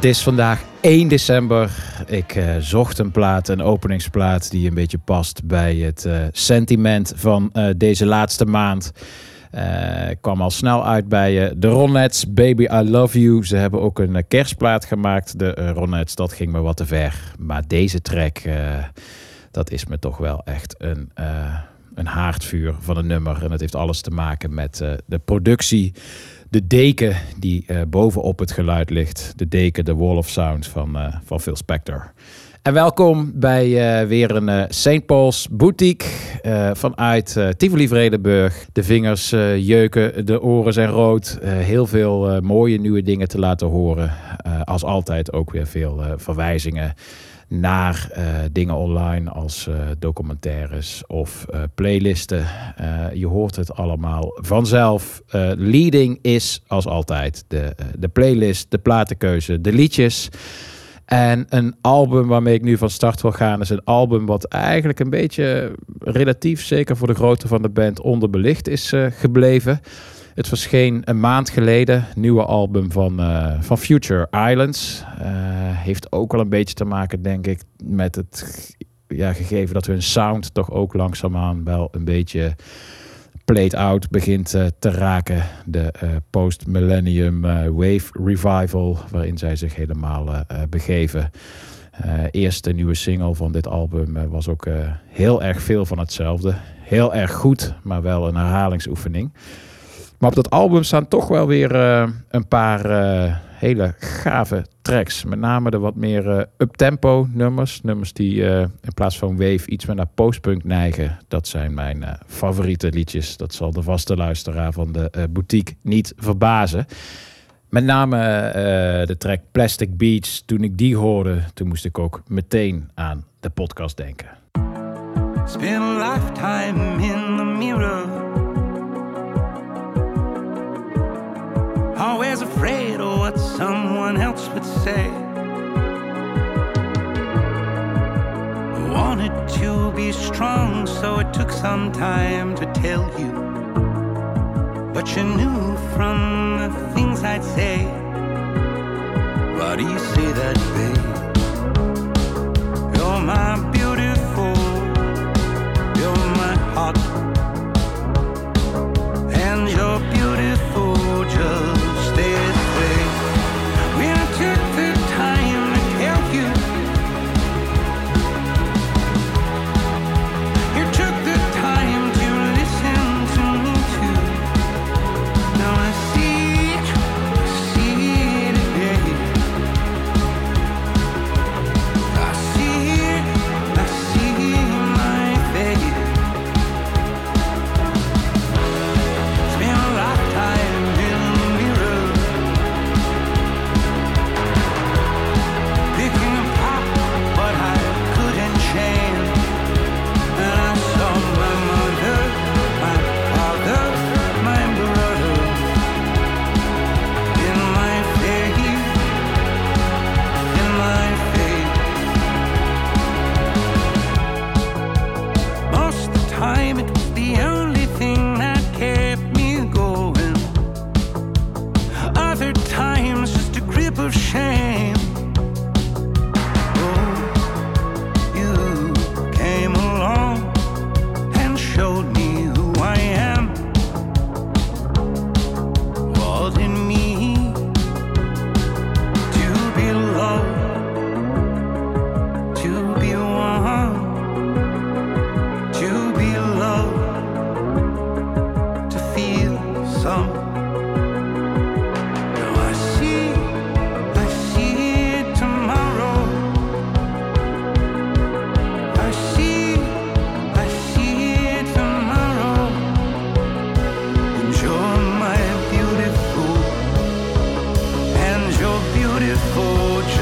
Het is vandaag 1 december. Ik eh, zocht een plaat, een openingsplaat die een beetje past bij het eh, sentiment van eh, deze laatste maand. Ik kwam al snel uit bij de Ronettes, Baby I Love You. Ze hebben ook een kerstplaat gemaakt, de Ronettes. Dat ging me wat te ver. Maar deze track, dat is me toch wel echt een, een haardvuur van een nummer. En het heeft alles te maken met de productie de deken die eh, bovenop het geluid ligt. De deken, de Wall of Sound van, eh, van Phil Spector. En welkom bij eh, weer een eh, St. Paul's Boutique eh, vanuit eh, Tivoli Vredenburg. De vingers jeuken, de oren zijn rood. Heel veel mooie nieuwe dingen te laten horen. Als altijd ook weer veel verwijzingen naar dingen online als documentaires of eh, playlisten. Je hoort het allemaal vanzelf. Leading is als altijd de, de playlist, de platenkeuze, de liedjes. En een album waarmee ik nu van start wil gaan is een album wat eigenlijk een beetje relatief, zeker voor de grootte van de band, onderbelicht is eh, gebleven. Het verscheen een maand geleden, nieuwe album van, eh, van Future Islands. Eh, heeft ook wel een beetje te maken, denk ik, met het ja, gegeven dat hun sound toch ook langzaamaan wel een beetje played out begint eh, te raken. De eh, post-millennium eh, wave revival, waarin zij zich helemaal begeven. Eerste nieuwe single van dit album was ook heel erg veel van hetzelfde. Heel erg goed, maar wel een herhalingsoefening. Maar op dat album staan toch wel weer een paar hele gave tracks. Met name de wat meer eh, up-tempo nummers. Nummers die eh, in plaats van wave iets meer naar postpunk neigen. Dat zijn mijn eh, favoriete liedjes. Dat zal de vaste luisteraar van de boutique niet verbazen. Met name de track Plastic Beach. Toen ik die hoorde, toen moest ik ook meteen aan de podcast denken. Spend a lifetime in the mirror. always afraid of what someone else would say. I wanted to be strong, so it took some time to tell you. But you knew from the things I'd say. Why do you say that, babe? You're my beautiful, you're my heart, and you're fortune.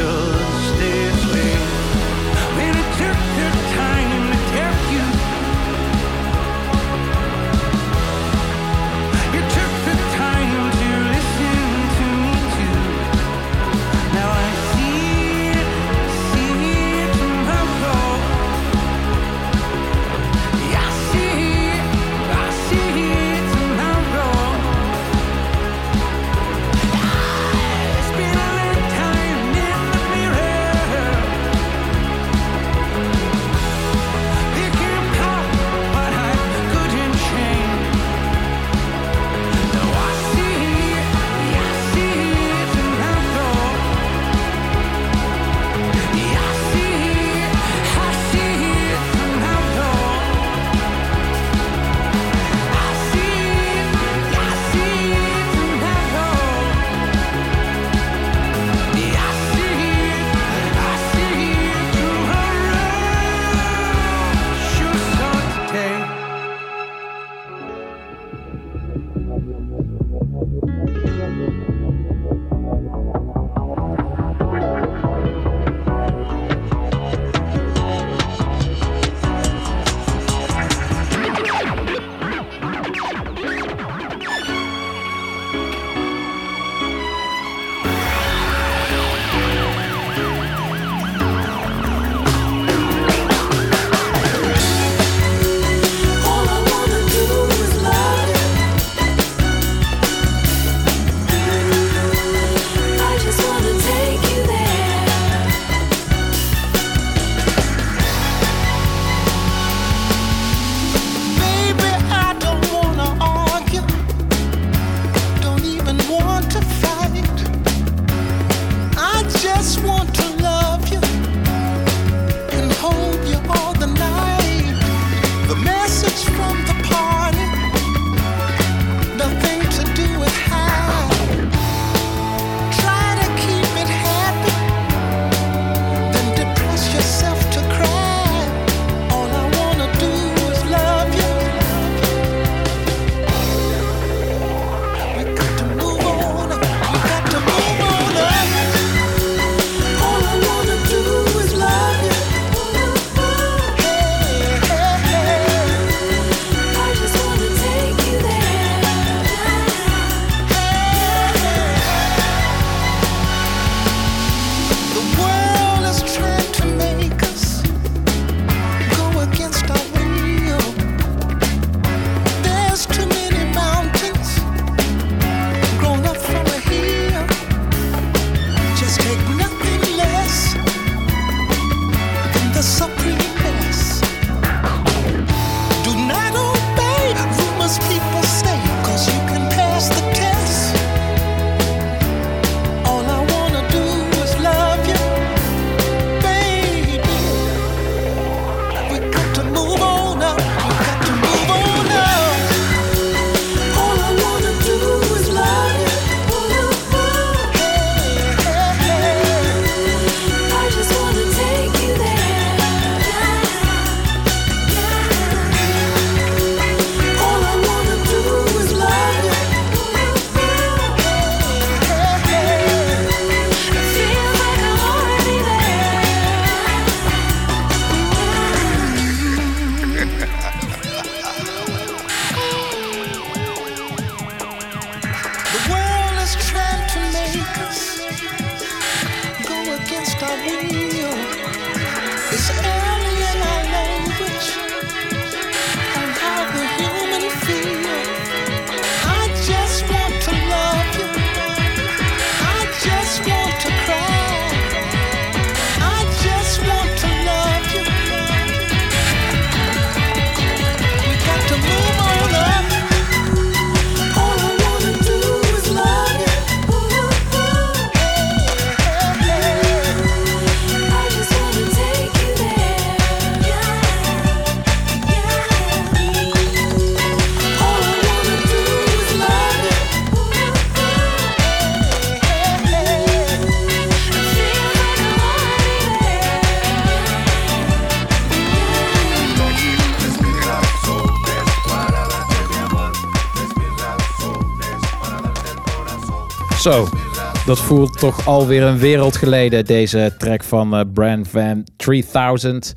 Dat voelt toch alweer een wereld geleden, deze track van eh, Brand Van 3000.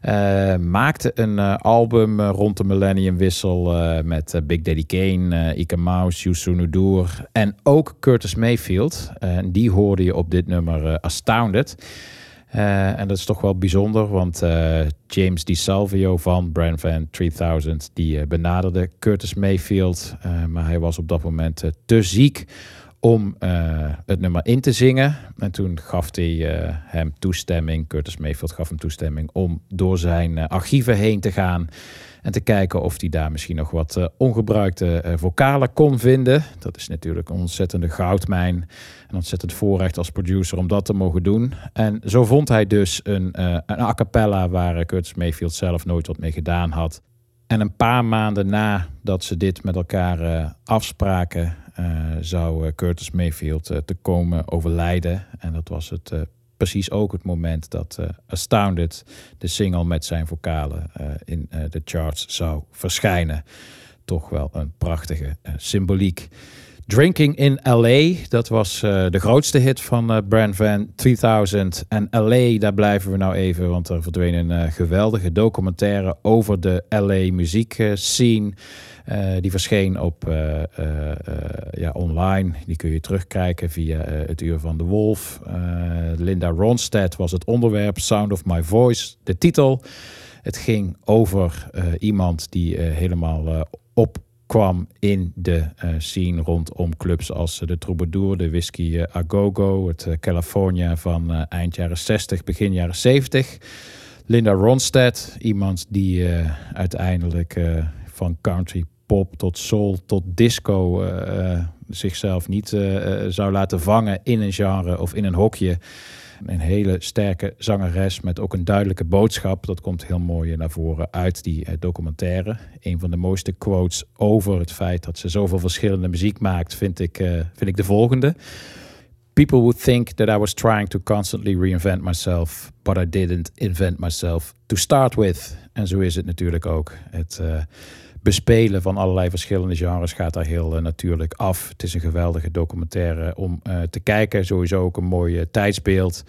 Eh, maakte een eh, album rond de millenniumwissel met Big Daddy Kane, Ike Mouse, Youssou N'Dour en ook Curtis Mayfield. En die hoorde je op dit nummer Astounded. En dat is toch wel bijzonder, want James DiSalvio van Brand Van 3000 die benaderde Curtis Mayfield, maar hij was op dat moment te ziek om eh, het nummer in te zingen. En toen gaf hij eh, hem toestemming, Curtis Mayfield gaf hem toestemming om door zijn eh, archieven heen te gaan en te kijken of hij daar misschien nog wat ongebruikte vocalen kon vinden. Dat is natuurlijk een ontzettende goudmijn. Een ontzettend voorrecht als producer om dat te mogen doen. En zo vond hij dus een, een a cappella waar Curtis Mayfield zelf nooit wat mee gedaan had. En een paar maanden nadat ze dit met elkaar afspraken, zou eh, Curtis Mayfield eh, te komen overlijden. En dat was het eh, precies ook het moment dat eh, Astounded, de single met zijn vocalen, eh, in eh, de charts zou verschijnen. Toch wel een prachtige eh, symboliek. Drinking in LA, dat was eh, de grootste hit van eh, Brand Van 3000. En LA, daar blijven we nou even, want er verdween een eh, geweldige documentaire over de LA muziekscene. Eh die verscheen op ja, online. Die kun je terugkijken via het Uur van de Wolf. Linda Ronstadt was het onderwerp, Sound of My Voice, de titel. Het ging over iemand die helemaal eh, opkwam in de eh, scene rondom clubs als eh, de Troubadour, de Whisky eh, A Go Go, het California van eind jaren 60, begin jaren 70. Linda Ronstadt, iemand die uiteindelijk van country pop tot soul tot disco zichzelf niet zou laten vangen in een genre of in een hokje. Een hele sterke zangeres met ook een duidelijke boodschap. Dat komt heel mooi naar voren uit die eh, documentaire. Een van de mooiste quotes over het feit dat ze zoveel verschillende muziek maakt, vind ik, eh, vind ik de volgende. People would think that I was trying to constantly reinvent myself, but I didn't invent myself to start with. En zo is het natuurlijk ook. Het eh, bespelen van allerlei verschillende genres gaat daar heel eh, natuurlijk af. Het is een geweldige documentaire om eh, te kijken. Sowieso ook een mooi eh, tijdsbeeld.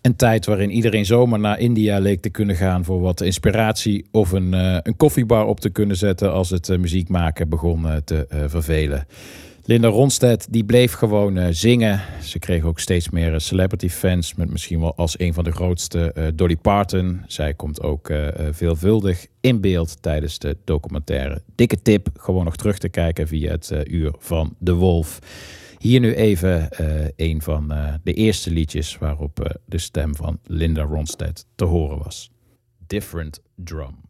Een tijd waarin iedereen zomaar naar India leek te kunnen gaan voor wat inspiratie of een, een koffiebar op te kunnen zetten als het muziek maken begon te vervelen. Linda Ronstadt die bleef gewoon eh, zingen. Ze kreeg ook steeds meer eh, celebrity fans. Met misschien wel als een van de grootste eh, Dolly Parton. Zij komt ook veelvuldig in beeld tijdens de documentaire. Dikke tip, gewoon nog terug te kijken via het uur van De Wolf. Hier nu even een van de eerste liedjes waarop de stem van Linda Ronstadt te horen was. Different Drum.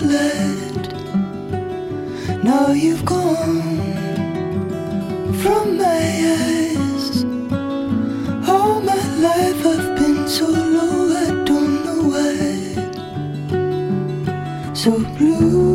The. Now you've gone from my eyes. All my life I've been so low, I don't know why. So blue.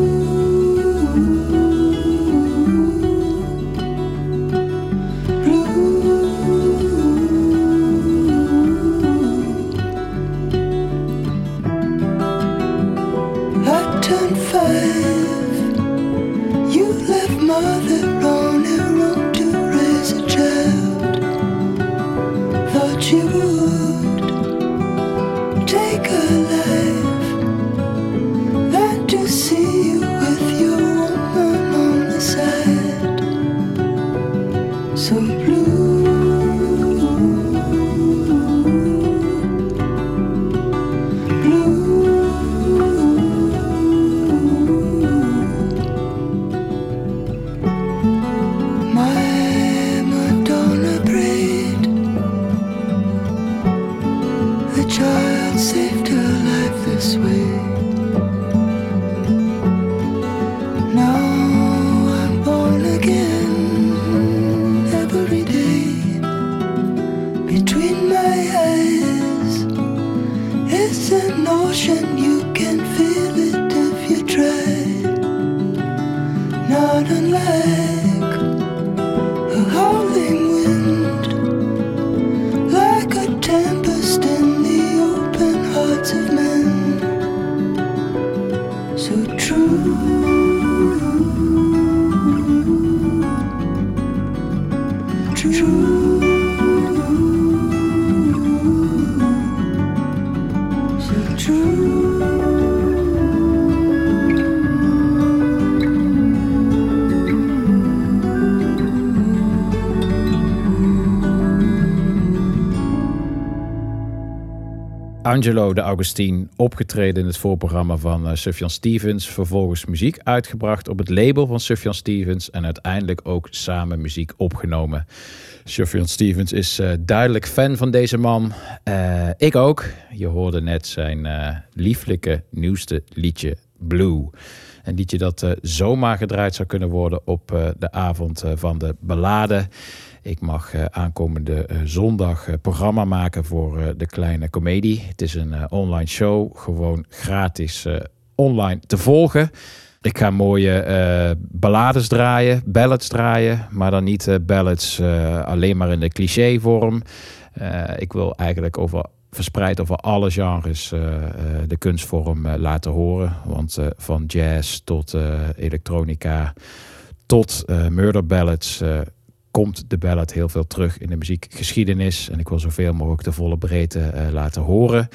Angelo de Augustine opgetreden in het voorprogramma van eh, Sufjan Stevens. Vervolgens muziek uitgebracht op het label van Sufjan Stevens. En uiteindelijk ook samen muziek opgenomen. Sufjan Stevens is eh, duidelijk fan van deze man. Eh, ik ook. Je hoorde net zijn lieflijke nieuwste liedje Blue. Een liedje dat zomaar gedraaid zou kunnen worden op de avond van de ballade. Ik mag eh, aankomende eh, zondag eh, programma maken voor de kleine comedie. Het is een online show, gewoon gratis online te volgen. Ik ga mooie ballades draaien, ballads draaien, maar dan niet eh, ballads alleen maar in de cliché-vorm. Ik wil eigenlijk over, verspreid over alle genres de kunstvorm laten horen. Want van jazz tot elektronica tot murder ballads komt de ballad heel veel terug in de muziekgeschiedenis. En ik wil zoveel mogelijk de volle breedte eh, laten horen.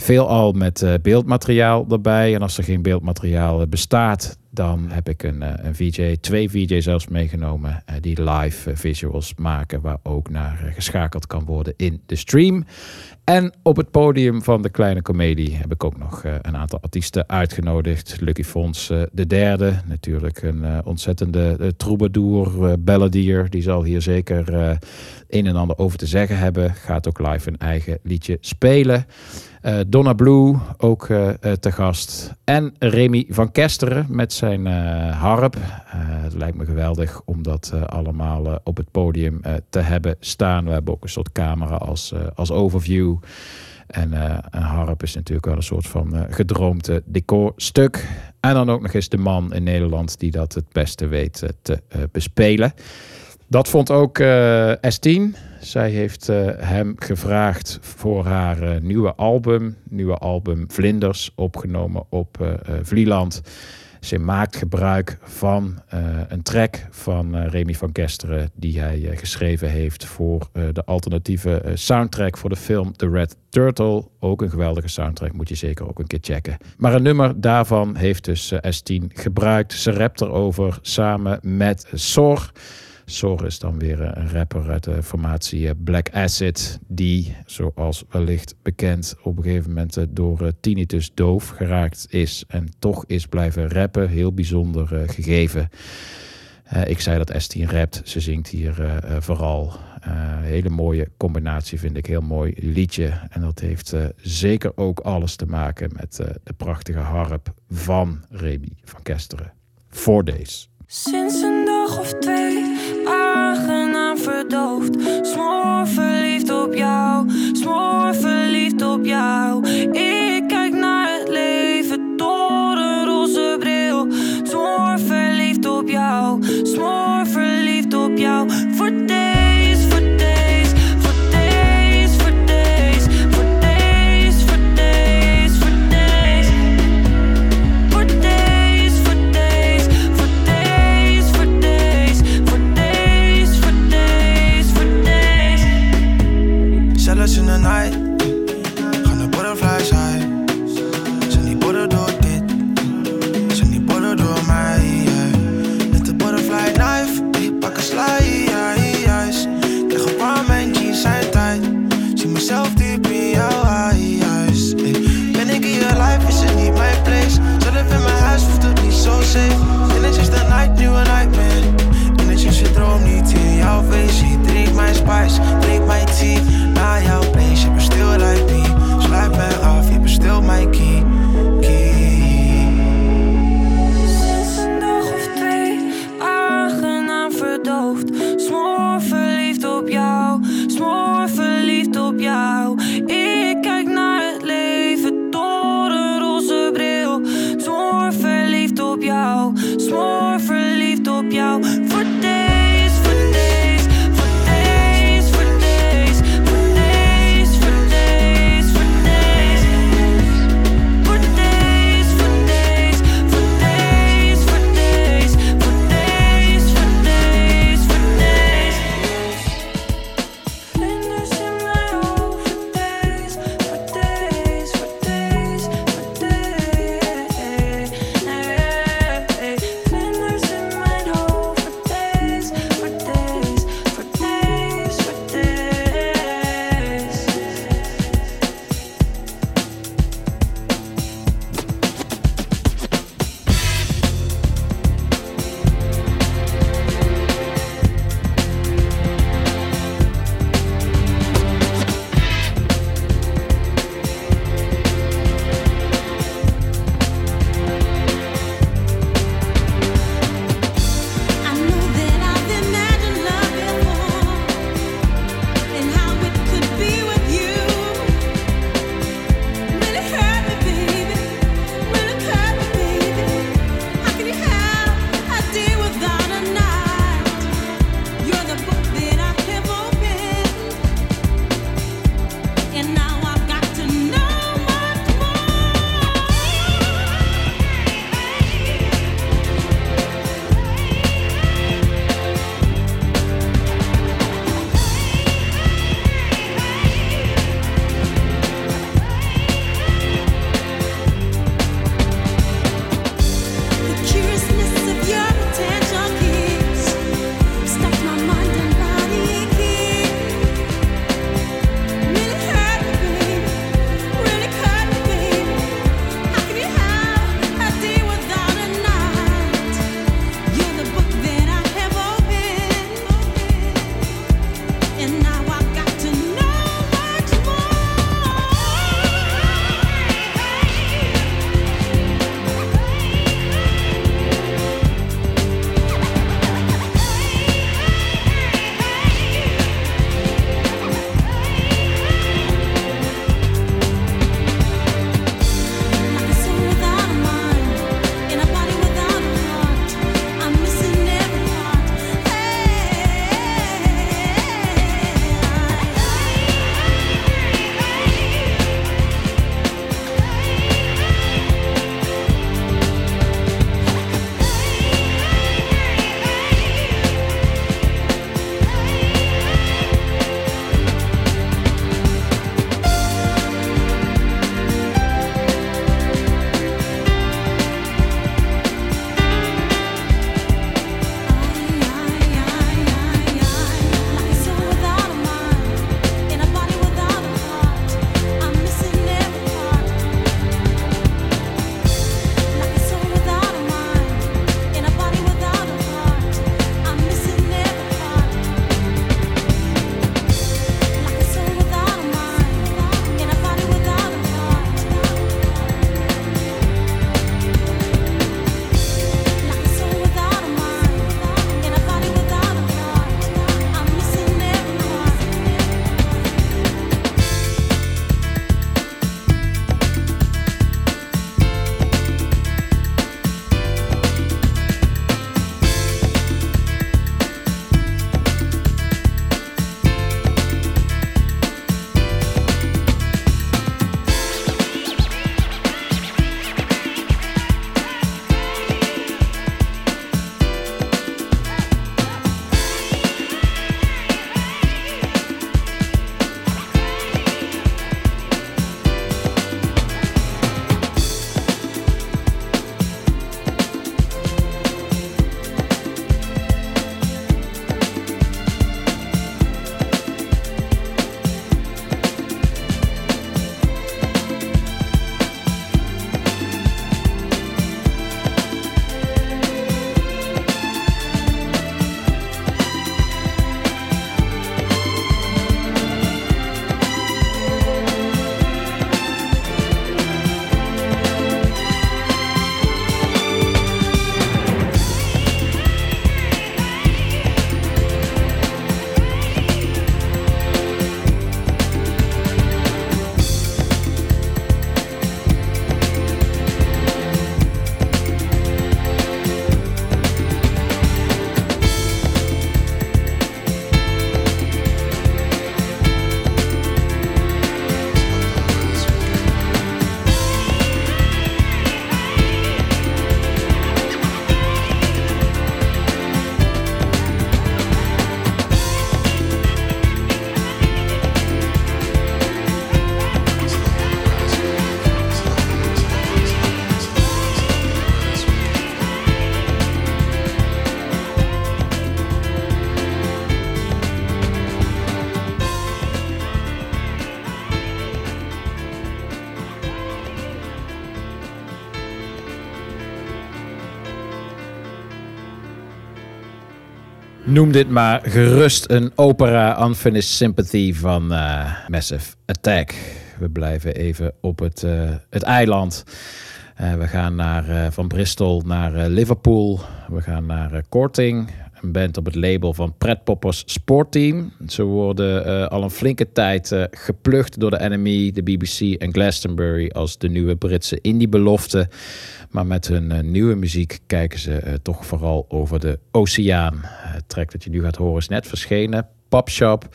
Veelal met eh, beeldmateriaal erbij. En als er geen beeldmateriaal eh, bestaat, dan heb ik een, eh, een VJ, twee VJ's zelfs meegenomen, die live visuals maken, waar ook naar geschakeld kan worden in de stream. En op het podium van de Kleine Comedie heb ik ook nog een aantal artiesten uitgenodigd. Lucky Fons de derde, natuurlijk een ontzettende troubadour, balladier. Die zal hier zeker een en ander over te zeggen hebben. Gaat ook live een eigen liedje spelen. Eh, Donna Blue ook eh, eh, te gast. En Remy van Kesteren met zijn harp. Het lijkt me geweldig om dat allemaal op het podium te hebben staan. We hebben ook een soort camera als, als overview. En een harp is natuurlijk wel een soort van gedroomde decorstuk. En dan ook nog eens de man in Nederland die dat het beste weet te bespelen. Dat vond ook eh, S10. Zij heeft eh, hem gevraagd voor haar eh, nieuwe album. Nieuwe album Vlinders, opgenomen op eh, Vlieland. Ze maakt gebruik van een track van Remy van Kesteren... die hij geschreven heeft voor de alternatieve soundtrack voor de film The Red Turtle. Ook een geweldige soundtrack, moet je zeker ook een keer checken. Maar een nummer daarvan heeft dus eh, S10 gebruikt. Ze rapt erover samen met Sor... Sor is dan weer eh, een rapper uit de formatie eh, Black Acid. Die, zoals wellicht bekend, op een gegeven moment eh, door tinnitus doof geraakt is. En toch is blijven rappen. Heel bijzonder gegeven. Ik zei dat S10 rapt. Ze zingt hier vooral. Hele mooie combinatie vind ik. Heel mooi liedje. En dat heeft zeker ook alles te maken met de prachtige harp van Remy van Kesteren. Four Days. Sinds een dag of twee, verdoofd. Smoor verliefd op jou, smoor verliefd op jou. Ik kijk naar het leven door een roze bril. Smoor verliefd op jou, smoor verliefd op jou. Voor Na naar jouw place, je bent stil like me. Sluit me af, je bent mijn key. Sinds een dag of twee, aangenaam verdoofd. Smoor verliefd op jou, smoor verliefd op jou. Ik kijk naar het leven door een roze bril. Smoor verliefd op jou, smoor verliefd op jou. Noem dit maar gerust een opera Unfinished Sympathy van eh, Massive Attack. We blijven even op het, eh, het eiland. Eh, we gaan naar, van Bristol naar Liverpool. We gaan naar Korting, een band op het label van Pret Poppers Sportteam. Ze worden eh, al een flinke tijd eh, geplukt door de NME, de BBC en Glastonbury als de nieuwe Britse indie-belofte. Maar met hun eh, nieuwe muziek kijken ze toch vooral over de oceaan. Het track dat je nu gaat horen is net verschenen, Pop Shop.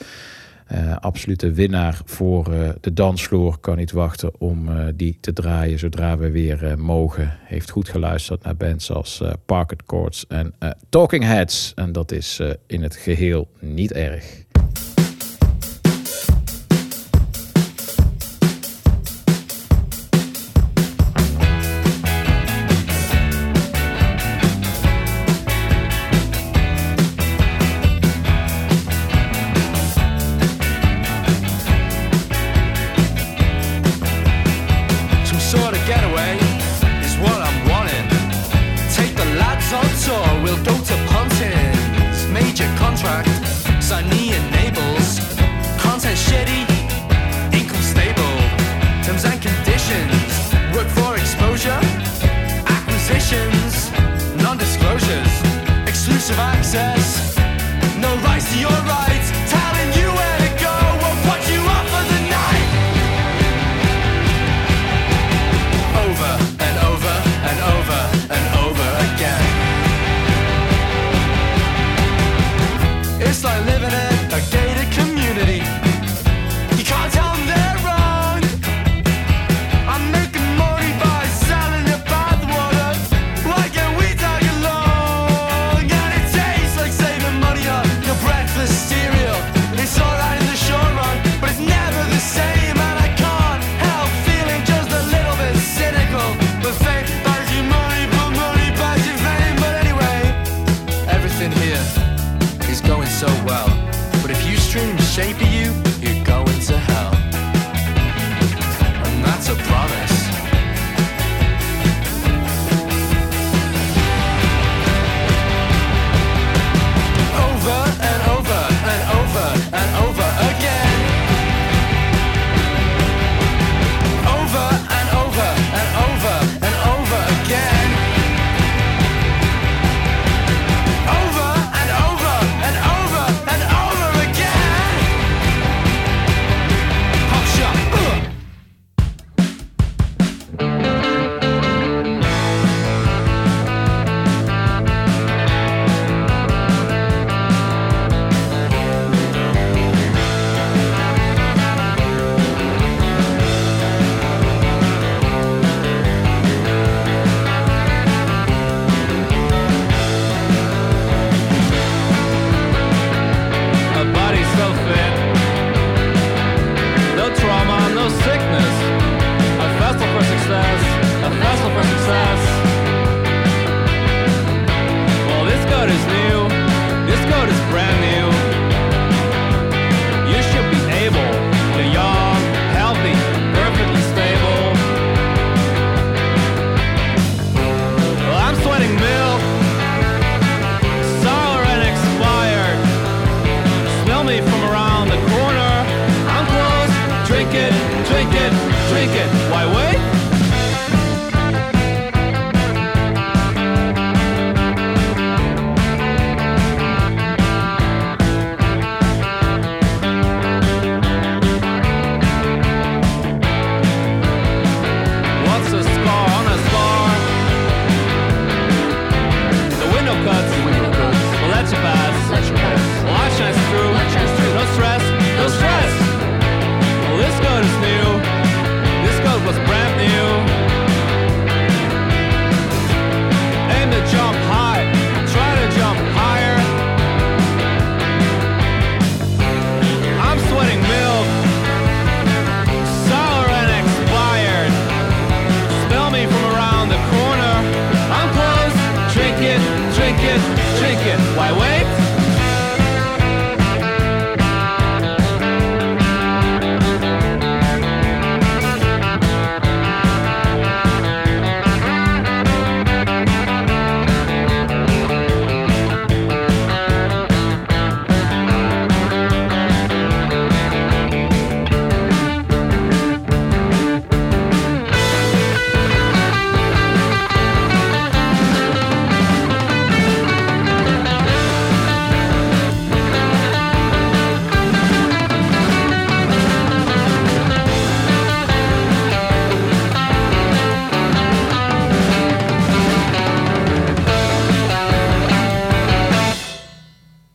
Eh, absolute winnaar voor eh, de dansvloer. Kan niet wachten om eh, die te draaien zodra we weer mogen. Heeft goed geluisterd naar bands als Parket Courts en Talking Heads. En dat is in het geheel niet erg.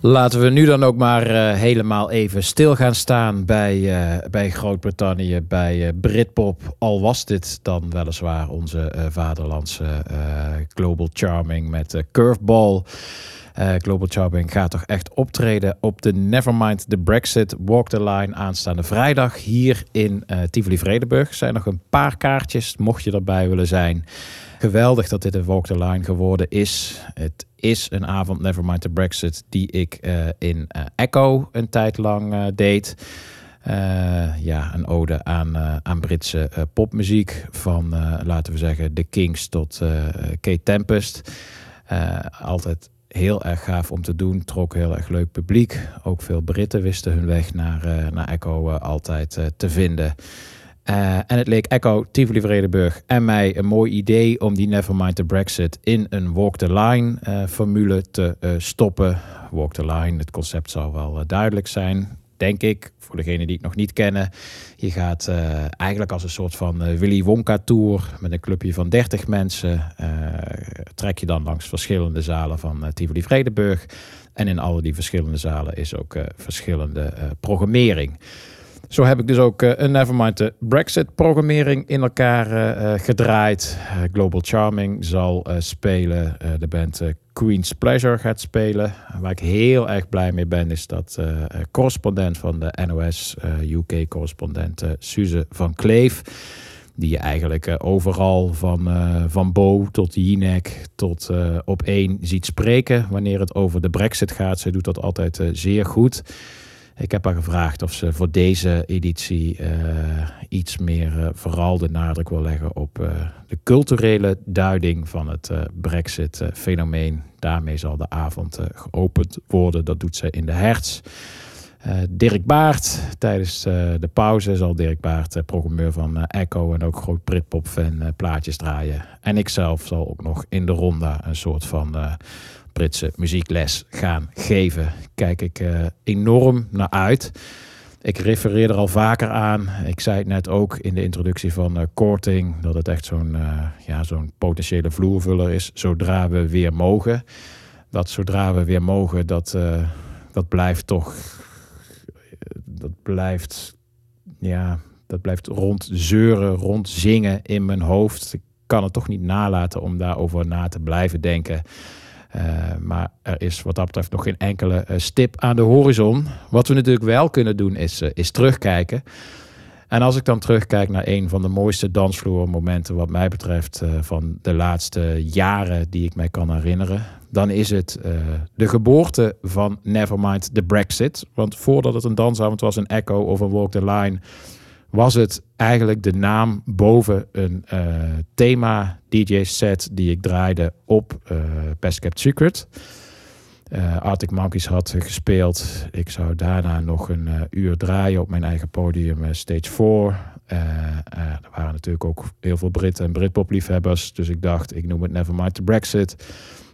Laten we nu dan ook maar eh, helemaal even stil gaan staan bij, eh, bij Groot-Brittannië, bij eh, Britpop. Al was dit dan weliswaar onze vaderlandse Global Charming met Curveball. Global Charming gaat toch echt optreden op de Nevermind the Brexit Walk the Line aanstaande vrijdag hier in Tivoli Vredenburg. Zijn nog een paar kaartjes, mocht je erbij willen zijn. Geweldig dat dit een Walk the Line geworden is. Het is een avond Nevermind the Brexit die ik eh, in eh, Echo een tijd lang eh, deed. Ja, een ode aan, aan Britse popmuziek. Van, laten we zeggen, The Kings tot Kate Tempest. Altijd heel erg gaaf om te doen. Trok heel erg leuk publiek. Ook veel Britten wisten hun weg naar, naar Echo altijd te vinden. Eh, en het leek Echo, Tivoli Vredenburg en mij een mooi idee om die Nevermind the Brexit in een Walk the Line eh, formule te eh, stoppen. Walk the Line, het concept zal wel duidelijk zijn, denk ik, voor degenen die het nog niet kennen. Je gaat eigenlijk als een soort van Willy Wonka tour met een clubje van 30 mensen. trek je dan langs verschillende zalen van Tivoli Vredenburg. En in alle die verschillende zalen is ook verschillende programmering. Zo heb ik dus ook eh, een Nevermind the Brexit programmering in elkaar eh, eh, gedraaid. Global Charming zal spelen. De band Queen's Pleasure gaat spelen. Waar ik heel erg blij mee ben is dat correspondent van de NOS, UK-correspondent Suze van Kleef die je eigenlijk overal van, van Bo tot Jinek tot op één ziet spreken wanneer het over de brexit gaat. Ze doet dat altijd zeer goed. Ik heb haar gevraagd of ze voor deze editie eh, iets meer eh, vooral de nadruk wil leggen op eh, de culturele duiding van het brexit-fenomeen. Daarmee zal de avond geopend worden. Dat doet ze in de hertz. Eh, Dirk Baart, tijdens de pauze zal Dirk Baart, programmeur van Echo en ook groot Britpop-fan, plaatjes draaien. En ik zelf zal ook nog in de ronde een soort van Britse muziekles gaan geven. Kijk ik eh, enorm naar uit. Ik refereer er al vaker aan. Ik zei het net ook in de introductie van eh, Korting, dat het echt zo'n eh, ja, zo'n potentiële vloervuller is zodra we weer mogen. Dat zodra we weer mogen, dat, dat blijft toch dat blijft, ja, dat blijft rondzeuren, rondzingen in mijn hoofd. Ik kan het toch niet nalaten om daarover na te blijven denken. Eh, maar er is wat dat betreft nog geen enkele eh, stip aan de horizon. Wat we natuurlijk wel kunnen doen is, eh, is terugkijken. En als ik dan terugkijk naar een van de mooiste dansvloermomenten wat mij betreft van de laatste jaren die ik mij kan herinneren, dan is het de geboorte van Nevermind the Brexit. Want voordat het een dansavond was, een Echo of een Walk the Line, was het eigenlijk de naam boven een eh, thema DJ-set die ik draaide op eh Best Secret. Eh, Arctic Monkeys had gespeeld. Ik zou daarna nog een uur draaien op mijn eigen podium, Stage 4. Eh, eh, er waren natuurlijk ook heel veel Britten en Britpop-liefhebbers. Dus ik dacht, ik noem het Nevermind the Brexit.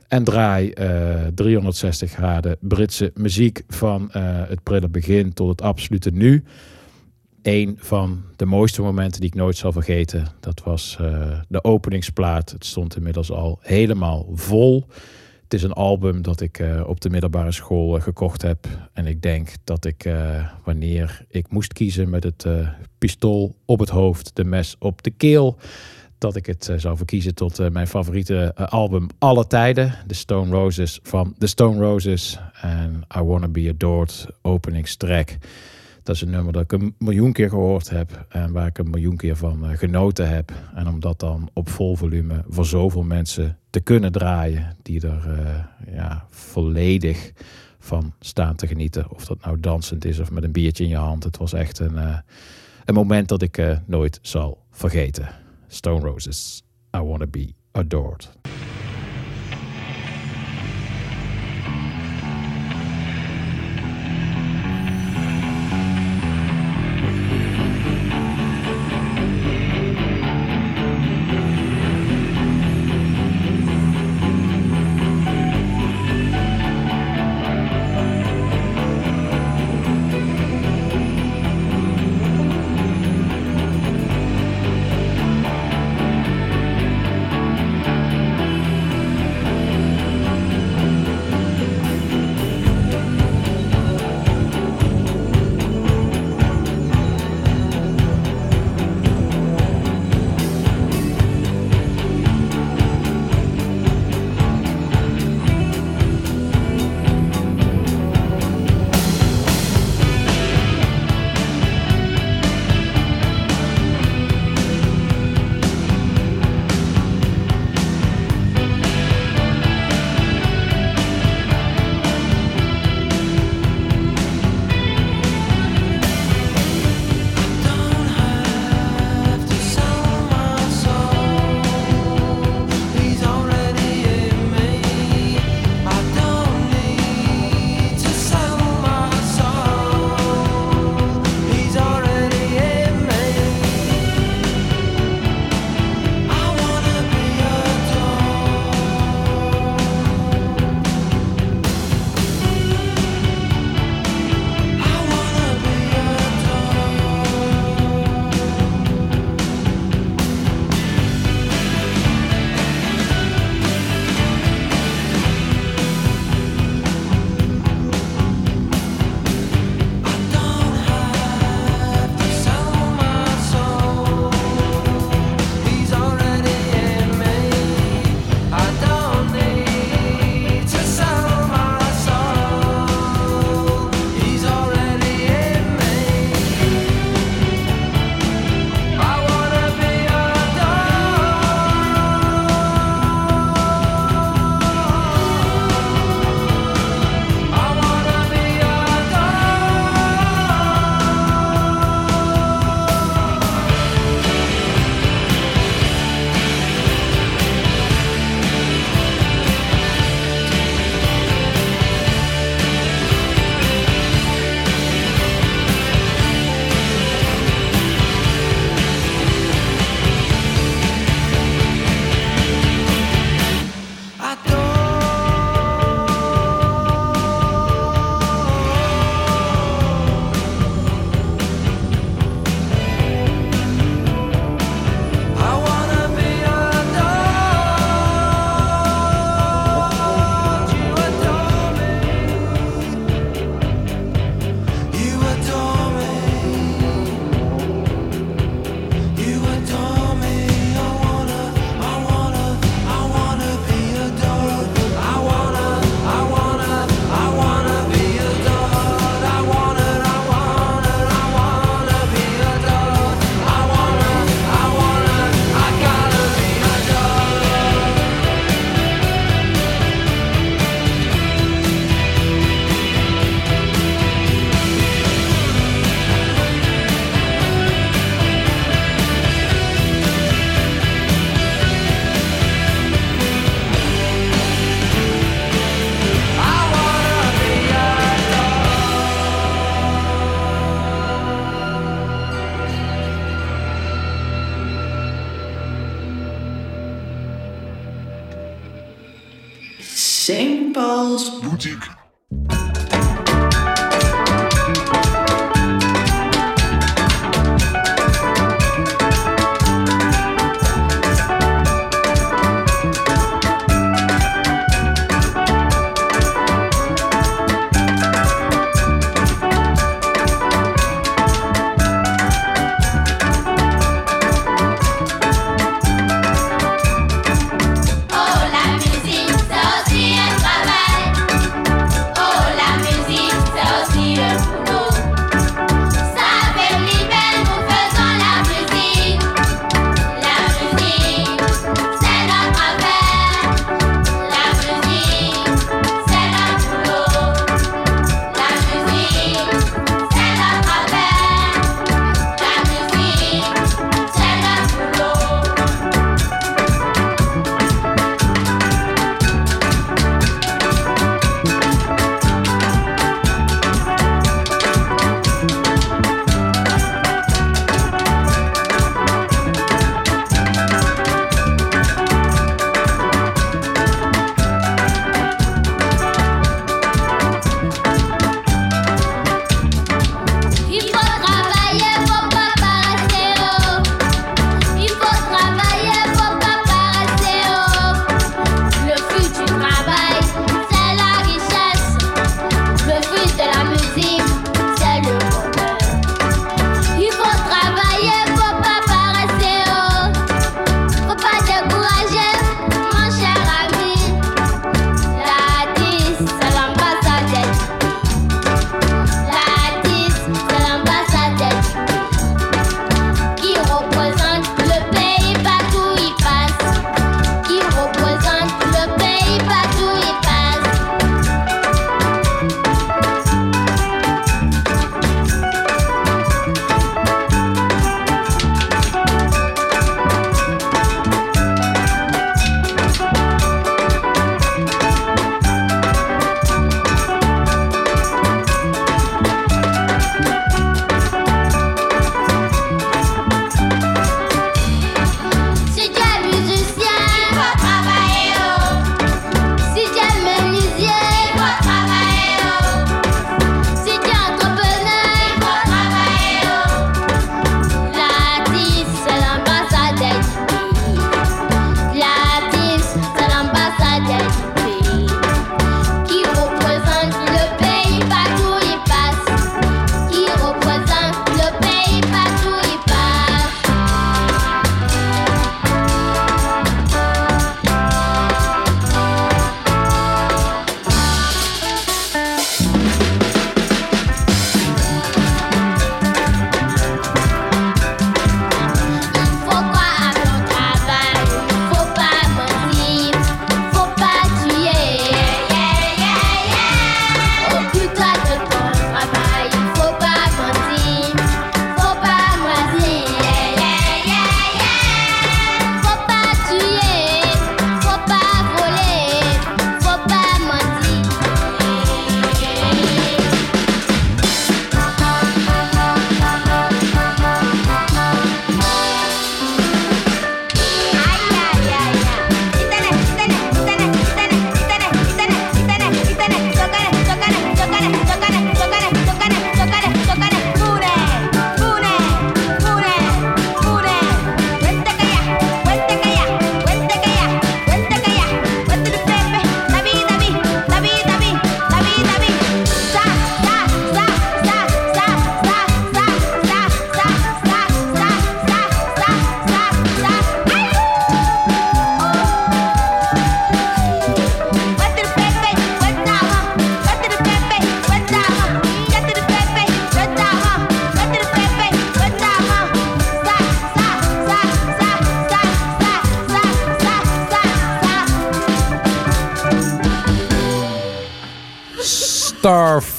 En draai eh, 360 graden Britse muziek van het prille begin tot het absolute nu. Een van de mooiste momenten die ik nooit zal vergeten, dat was eh, de openingsplaat. Het stond inmiddels al helemaal vol. Het is een album dat ik eh, op de middelbare school eh, gekocht heb. En ik denk dat ik, wanneer ik moest kiezen met het pistool op het hoofd, de mes op de keel, dat ik het zou verkiezen tot mijn favoriete album alle tijden. The Stone Roses van The Stone Roses. En I Wanna Be Adored, openingstrack. Dat is een nummer dat ik een miljoen keer gehoord heb en waar ik een miljoen keer van eh, genoten heb. En om dat dan op vol volume voor zoveel mensen te kunnen draaien, die er eh, ja, volledig van staan te genieten. Of dat nou dansend is of met een biertje in je hand. Het was echt een, eh, een moment dat ik nooit zal vergeten. Stone Roses, I Wanna Be Adored.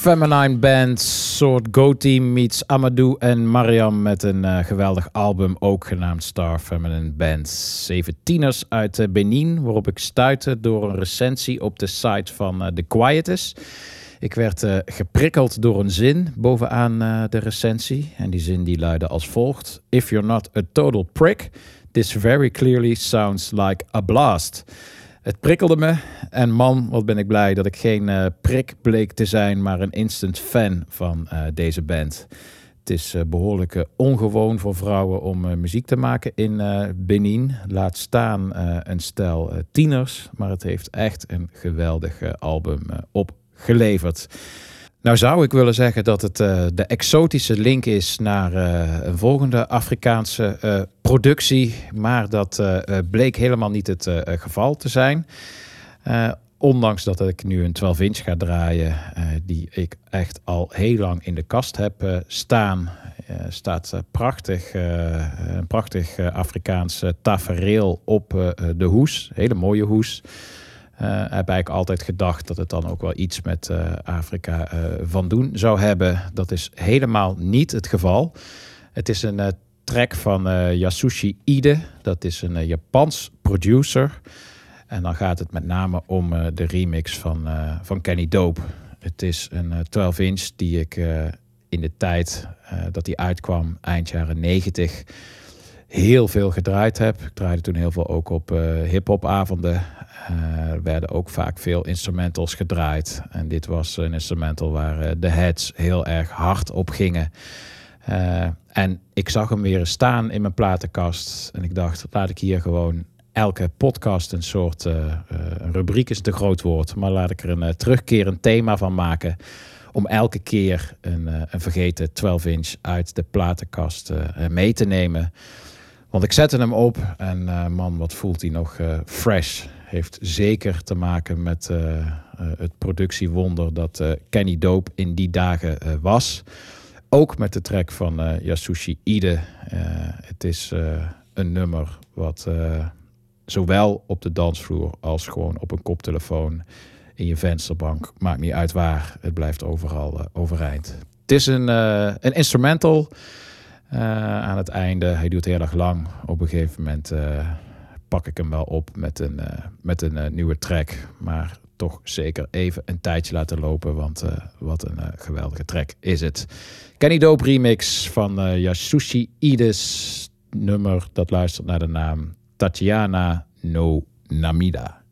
feminine band, soort Go-Team meets Amadou en Mariam met een eh, geweldig album, ook genaamd Star Feminine Band. Zeventieners uit eh, Benin, waarop ik stuitte door een recensie op de site van eh, The Quietus. Ik werd geprikkeld door een zin bovenaan de recensie en die zin die luidde als volgt. If you're not a total prick, this very clearly sounds like a blast. Het prikkelde me. En man, wat ben ik blij dat ik geen eh, prik bleek te zijn, maar een instant fan van eh, deze band. Het is eh, behoorlijk eh, ongewoon voor vrouwen om muziek te maken in Benin. Laat staan een stel tieners, maar het heeft echt een geweldig album opgeleverd. Nou zou ik willen zeggen dat het eh, de exotische link is naar eh, een volgende Afrikaanse eh, productie. Maar dat bleek helemaal niet het geval te zijn. Ondanks dat ik nu een 12 inch ga draaien, die ik echt al heel lang in de kast heb staan. Staat prachtig, een prachtig Afrikaans eh, tafereel op de hoes. Hele mooie hoes. Eh, heb eigenlijk altijd gedacht dat het dan ook wel iets met eh, Afrika eh, van doen zou hebben. Dat is helemaal niet het geval. Het is een track van Yasushi Ide. Dat is een Japans producer. En dan gaat het met name om de remix van, van Kenny Dope. Het is een eh, 12 inch die ik in de tijd dat die uitkwam, eind jaren 90, heel veel gedraaid heb. Ik draaide toen heel veel ook op hip-hop avonden. Eh, er werden ook vaak veel instrumentals gedraaid. En dit was een instrumental waar eh, de heads heel erg hard op gingen. Eh, en ik zag hem weer staan in mijn platenkast. En ik dacht, laat ik hier gewoon elke podcast een soort eh, eh, een rubriek is te groot woord. Maar laat ik er een eh, terugkerend thema van maken. Om elke keer een, eh, een vergeten 12 inch uit de platenkast eh, mee te nemen. Want ik zette hem op en eh, man, wat voelt hij nog eh, fresh. Heeft zeker te maken met eh, eh, het productiewonder dat eh, Kenny Dope in die dagen was. Ook met de track van Yasushi Ide. Het is een nummer wat zowel op de dansvloer als gewoon op een koptelefoon in je vensterbank, maakt niet uit waar, het blijft overal overeind. Het is een, een instrumental aan het einde. Hij duurt heel erg lang. Op een gegeven moment pak ik hem wel op met een, eh, met een eh, nieuwe track. Maar toch zeker even een tijdje laten lopen. Want eh, wat een geweldige track is het. Kenny Dope remix van Yasushi Ides. Nummer dat luistert naar de naam Tatiana no Namida.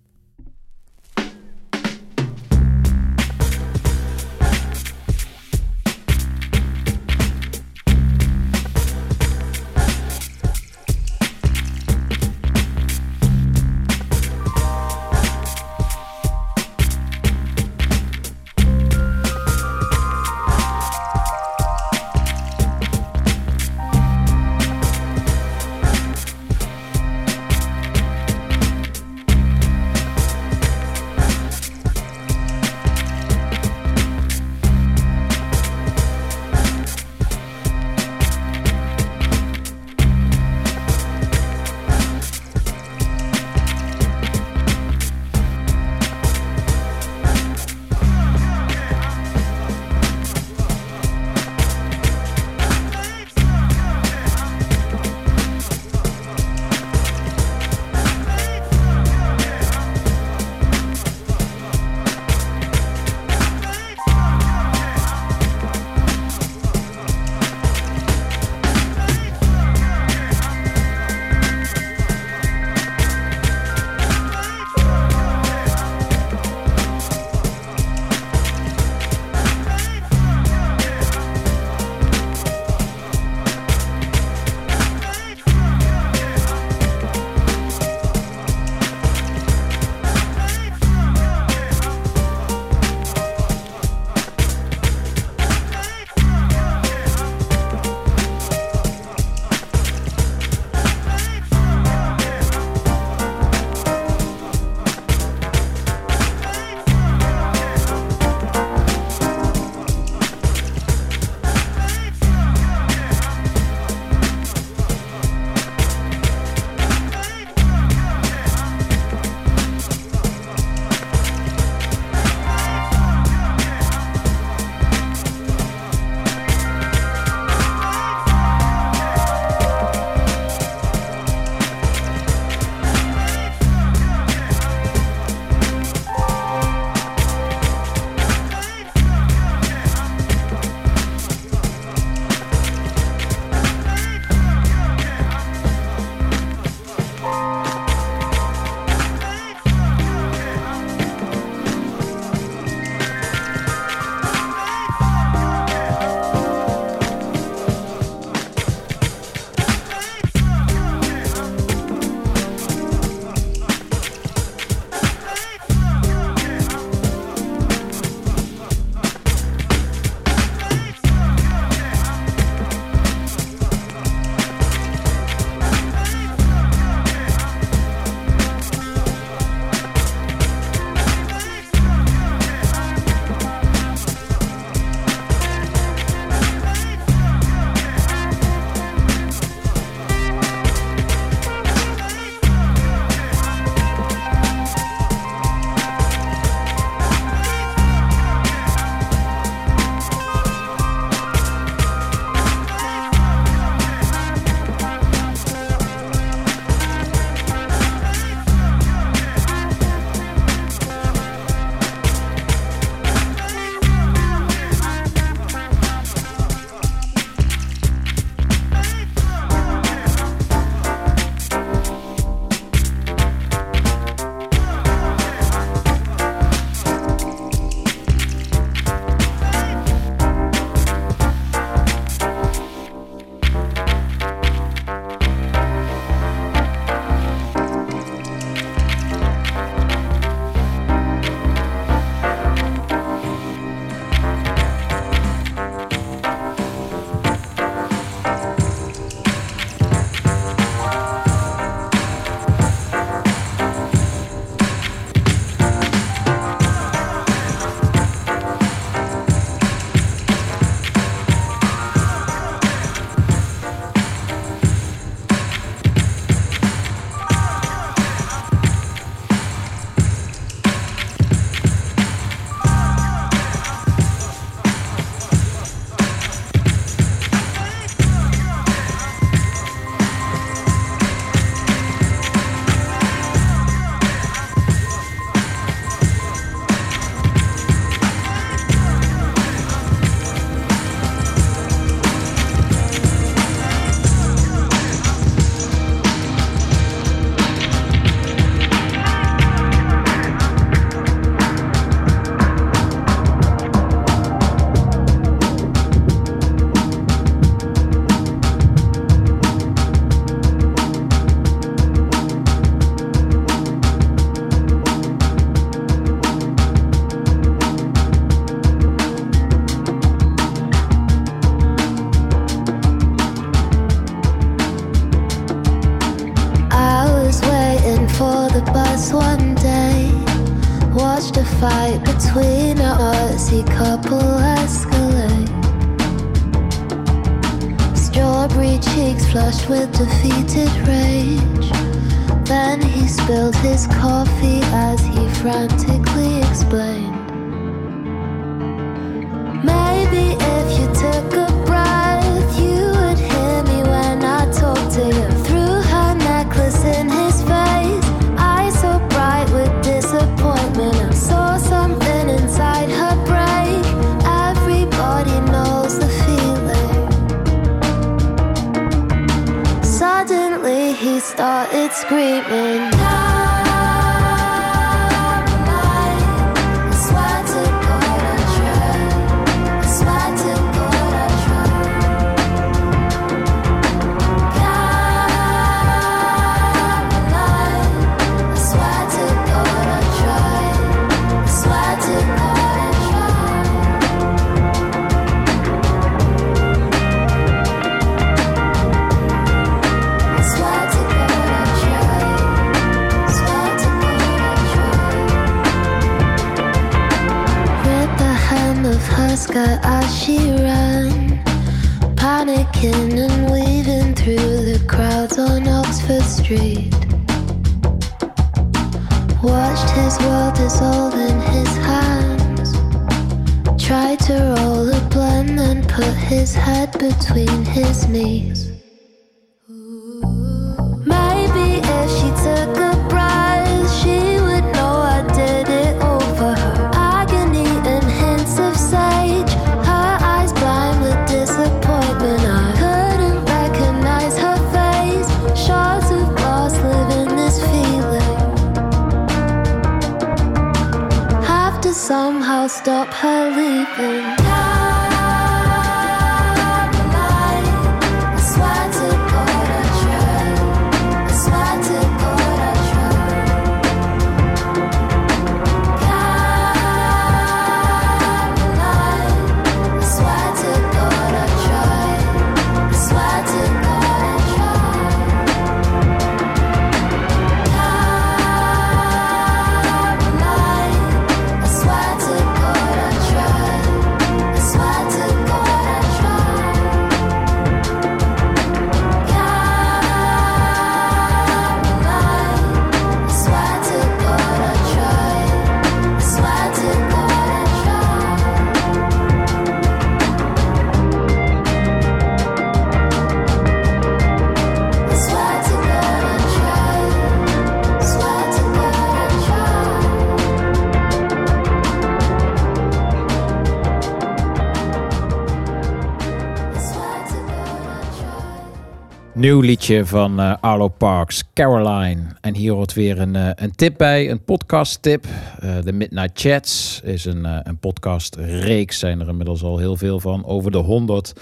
Nieuw liedje van eh, Arlo Parks, Caroline. En hier hoort weer een, eh, een tip bij, een podcast tip. Eh, De Midnight Chats is een, eh, een podcast reeks, zijn er inmiddels al heel veel van, over de 100.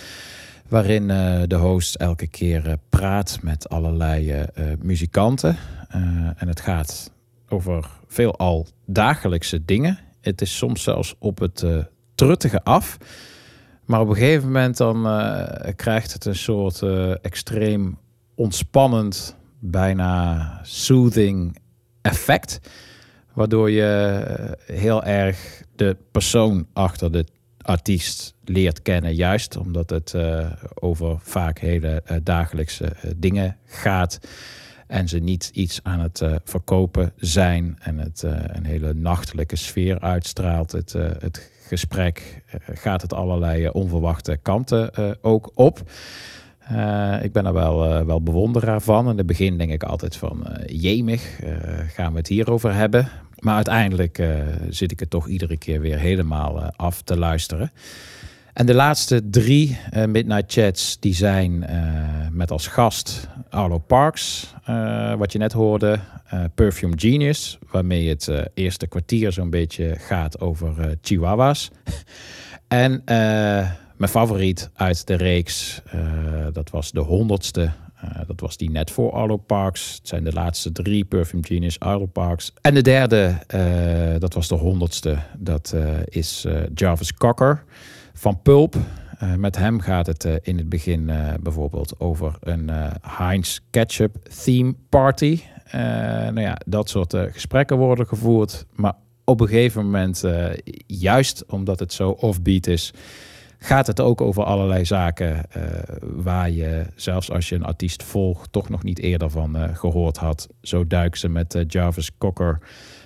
Waarin eh, de host elke keer eh, praat met allerlei eh, eh, muzikanten. Eh, en het gaat over veelal dagelijkse dingen. Het is soms zelfs op het eh, truttige af. Maar op een gegeven moment dan eh, krijgt het een soort eh, extreem ontspannend, bijna soothing effect. Waardoor je eh, heel erg de persoon achter de artiest leert kennen. Juist omdat het over vaak hele dagelijkse dingen gaat. En ze niet iets aan het verkopen zijn. En het een hele nachtelijke sfeer uitstraalt. Het, het gesprek eh, gaat het allerlei eh, onverwachte kanten eh, ook op. Ik ben er wel, eh, wel bewonderaar van. In het begin denk ik altijd van jemig, gaan we het hierover hebben. Maar uiteindelijk zit ik het toch iedere keer weer helemaal af te luisteren. En de laatste drie eh, Midnight Chats die zijn eh, met als gast Arlo Parks, eh, wat je net hoorde, Perfume Genius, waarmee het eerste kwartier zo'n beetje gaat over chihuahuas. en mijn favoriet uit de reeks, dat was de honderdste. Dat was die net voor Arlo Parks. Het zijn de laatste drie, Perfume Genius, Arlo Parks. En de derde, dat was de honderdste. Dat is Jarvis Cocker van Pulp. Eh, met hem gaat het eh, in het begin eh, bijvoorbeeld over een Heinz Ketchup theme party. Nou ja, dat soort gesprekken worden gevoerd. Maar op een gegeven moment, juist omdat het zo offbeat is, gaat het ook over allerlei zaken waar je, zelfs als je een artiest volgt, toch nog niet eerder van eh, gehoord had. Zo duiken ze met Jarvis Cocker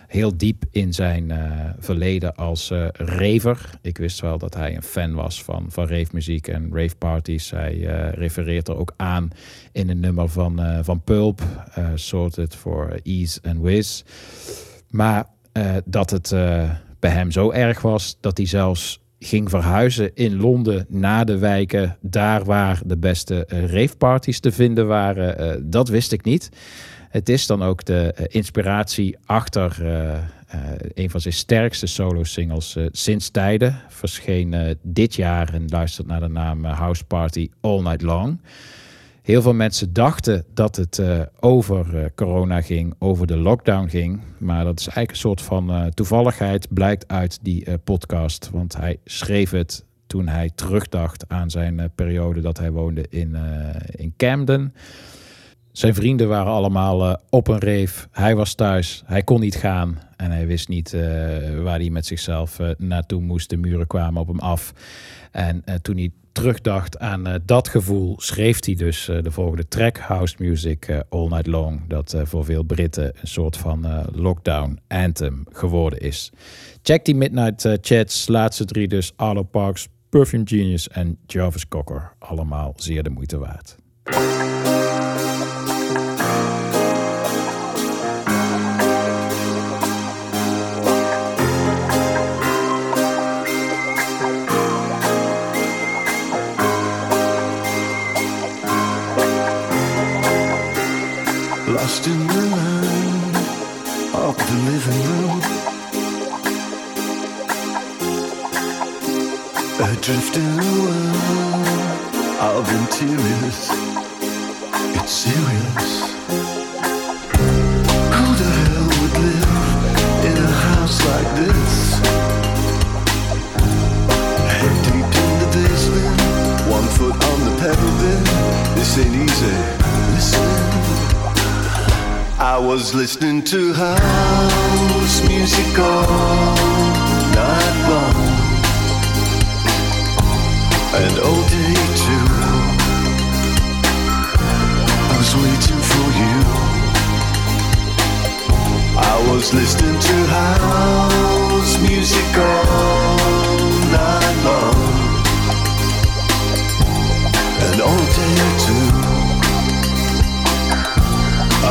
heel diep in zijn eh, verleden als eh raver. Ik wist wel dat hij een fan was van, van rave muziek en rave parties. Hij eh, refereert er ook aan in een nummer van, van Pulp, Sorted for Ease and Wiz. Maar dat het bij hem zo erg was dat hij zelfs ging verhuizen in Londen naar de wijken, daar waar de beste uh, raveparties te vinden waren, dat wist ik niet. Het is dan ook de eh, inspiratie achter eh, eh, een van zijn sterkste solo-singles sinds tijden. Verscheen dit jaar en luistert naar de naam House Party All Night Long. Heel veel mensen dachten dat het over corona ging, over de lockdown ging. Maar dat is eigenlijk een soort van toevalligheid, blijkt uit die podcast. Want hij schreef het toen hij terugdacht aan zijn periode dat hij woonde in, in Camden. Zijn vrienden waren allemaal eh, op een reef. Hij was thuis. Hij kon niet gaan. En hij wist niet eh, waar hij met zichzelf eh, naartoe moest. De muren kwamen op hem af. En toen hij terugdacht aan dat gevoel, schreef hij dus de volgende track, House Music All Night Long. Dat voor veel Britten een soort van lockdown anthem geworden is. Check die Midnight Chats, laatste drie dus, Arlo Parks, Perfume Genius en Jarvis Cocker. Allemaal zeer de moeite waard. Lost in the line of the living room. Adrift in a world of interiors. It's serious. Who the hell would live in a house like this? Head deep in the basement, one foot on the pedal bed. This ain't easy. Listen. I was listening to house music all night long and all day too. I was waiting for you. I was listening to house music all night long and all day too.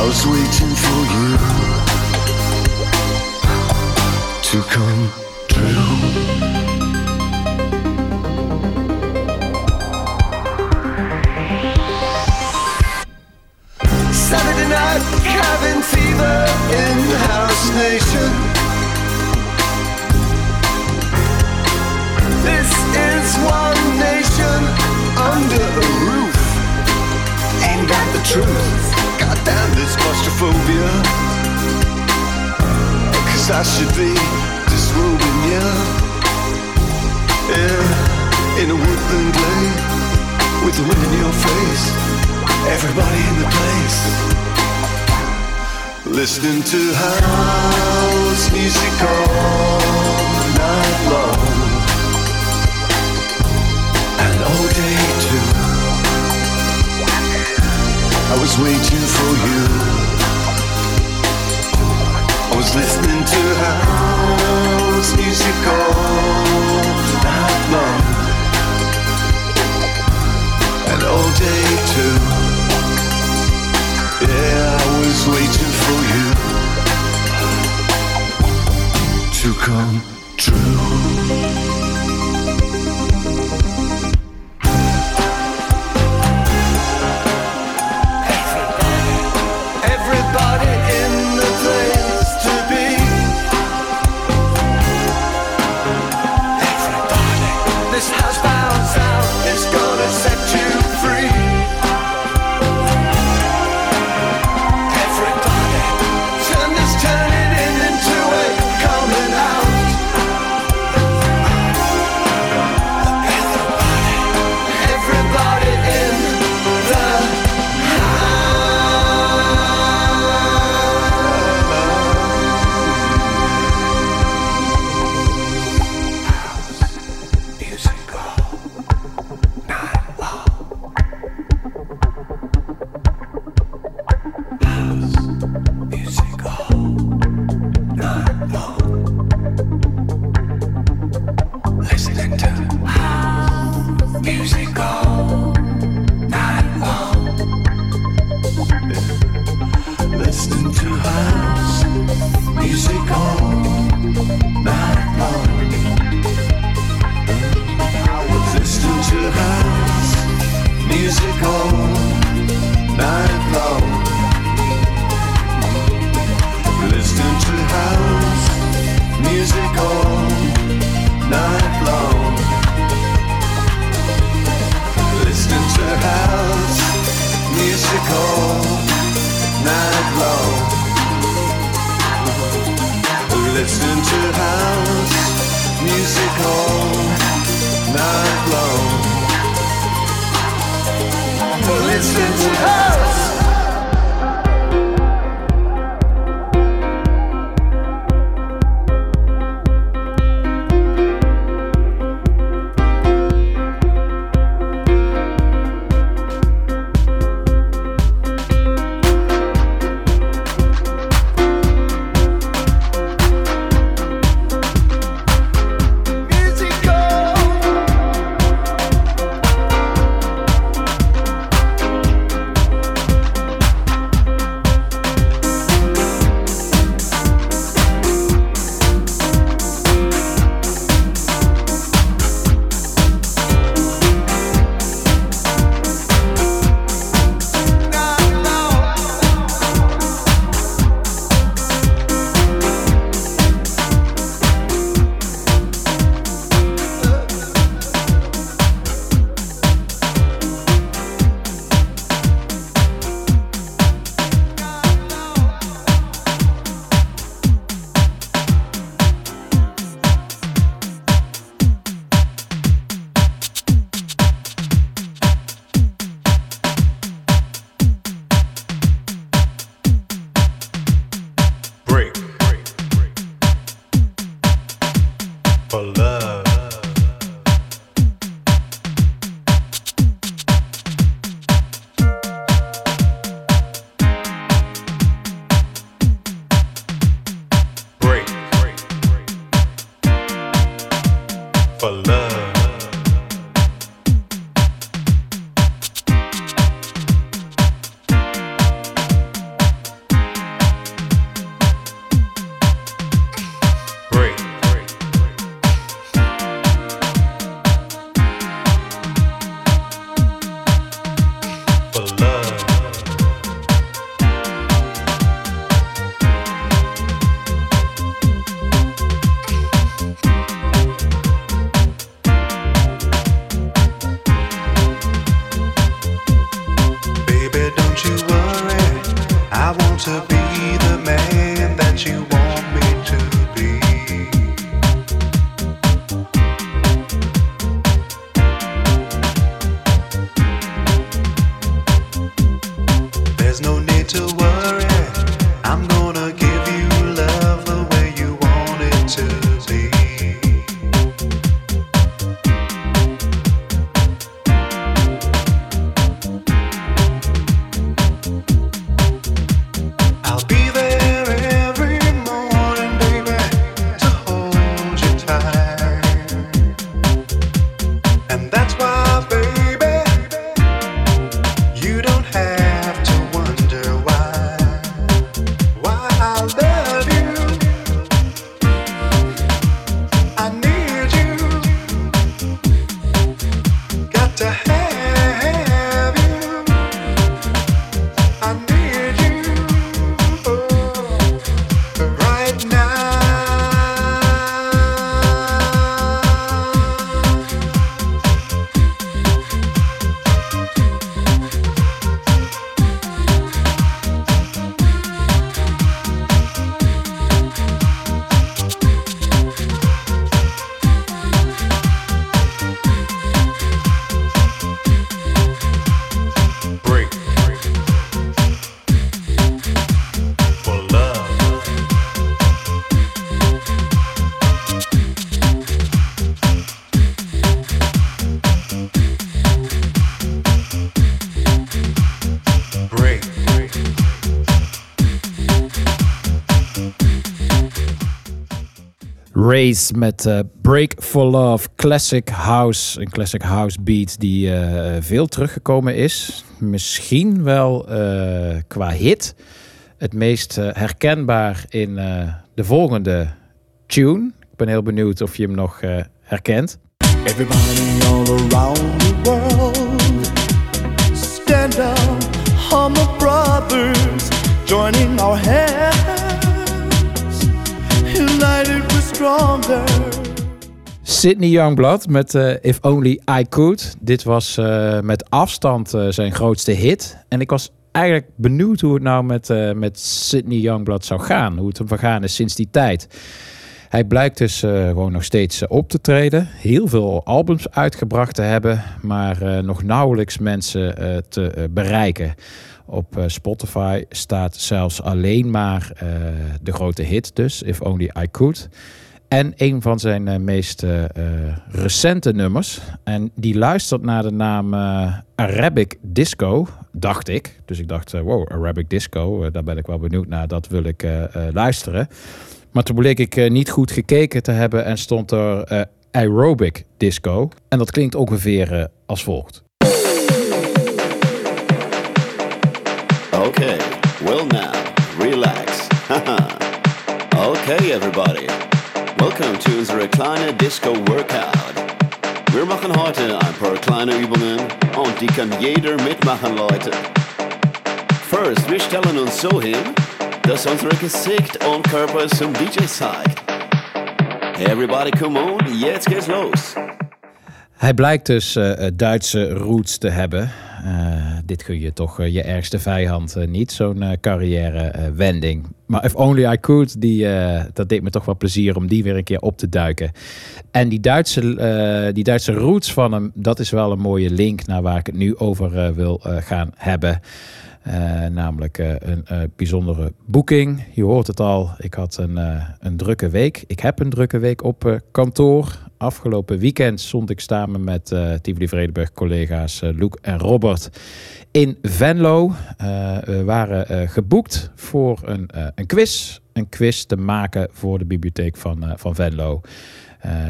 Was waiting for you to come true. Saturday night cabin fever in House Nation. This is one nation under a roof. Ain't got the truth. Goddamn this claustrophobia. Cause I should be disrobing you. Yeah, in a woodland glade with the wind in your face. Everybody in the place. Listening to house music all night long. I was waiting for you. I was listening to house music all night long. And all day too. Yeah, I was waiting for you to come true. To be the man that you want Race met eh, Break for Love, Classic House. Een Classic House beat die eh, veel teruggekomen is. Misschien wel eh, qua hit. het meest herkenbaar in de volgende tune. Ik ben heel benieuwd of je hem nog herkent. Everybody all around the world, stand joining our hands, stronger. Sydney Youngblood met eh, If Only I Could. Dit was eh, met afstand eh, zijn grootste hit. En ik was eigenlijk benieuwd hoe het nou met, met Sydney Youngblood zou gaan. Hoe het hem vergaan is sinds die tijd. Hij blijkt dus gewoon nog steeds op te treden. Heel veel albums uitgebracht te hebben. Maar nog nauwelijks mensen te bereiken. Op Spotify staat zelfs alleen maar de grote hit dus. If Only I Could. En een van zijn eh, meest eh, eh, recente nummers. En die luistert naar de naam Arabic Disco, dacht ik. Dus ik dacht, wow, Arabic Disco, daar ben ik wel benieuwd naar. Dat wil ik luisteren. Maar toen bleek ik niet goed gekeken te hebben en stond er Aerobic Disco. En dat klinkt ongeveer als volgt. Okay, well now, relax. okay, everybody. Welcome to unsere kleine Disco Workout. Wir machen heute ein paar kleine Übungen und die kann jeder mitmachen, Leute. First, wir stellen uns so hin, dass unser Gesicht und Körper zum DJ zeigt. Everybody, come on, jetzt geht's los. Hij blijkt dus eh, Duitse roots te hebben. Eh, dit kun je toch eh, je ergste vijand eh, niet, zo'n carrière-wending. maar If Only I Could, die, dat deed me toch wel plezier om die weer een keer op te duiken. En die Duitse, die Duitse roots van hem, dat is wel een mooie link naar waar ik het nu over wil gaan hebben. Namelijk een bijzondere boeking. Je hoort het al, ik had een, een drukke week. Ik heb een drukke week op kantoor. Afgelopen weekend stond ik samen met eh Tivoli Vredenburg collega's eh, Loek en Robert in Venlo. Eh, we waren geboekt voor een, een quiz. Een quiz te maken voor de bibliotheek van, van Venlo.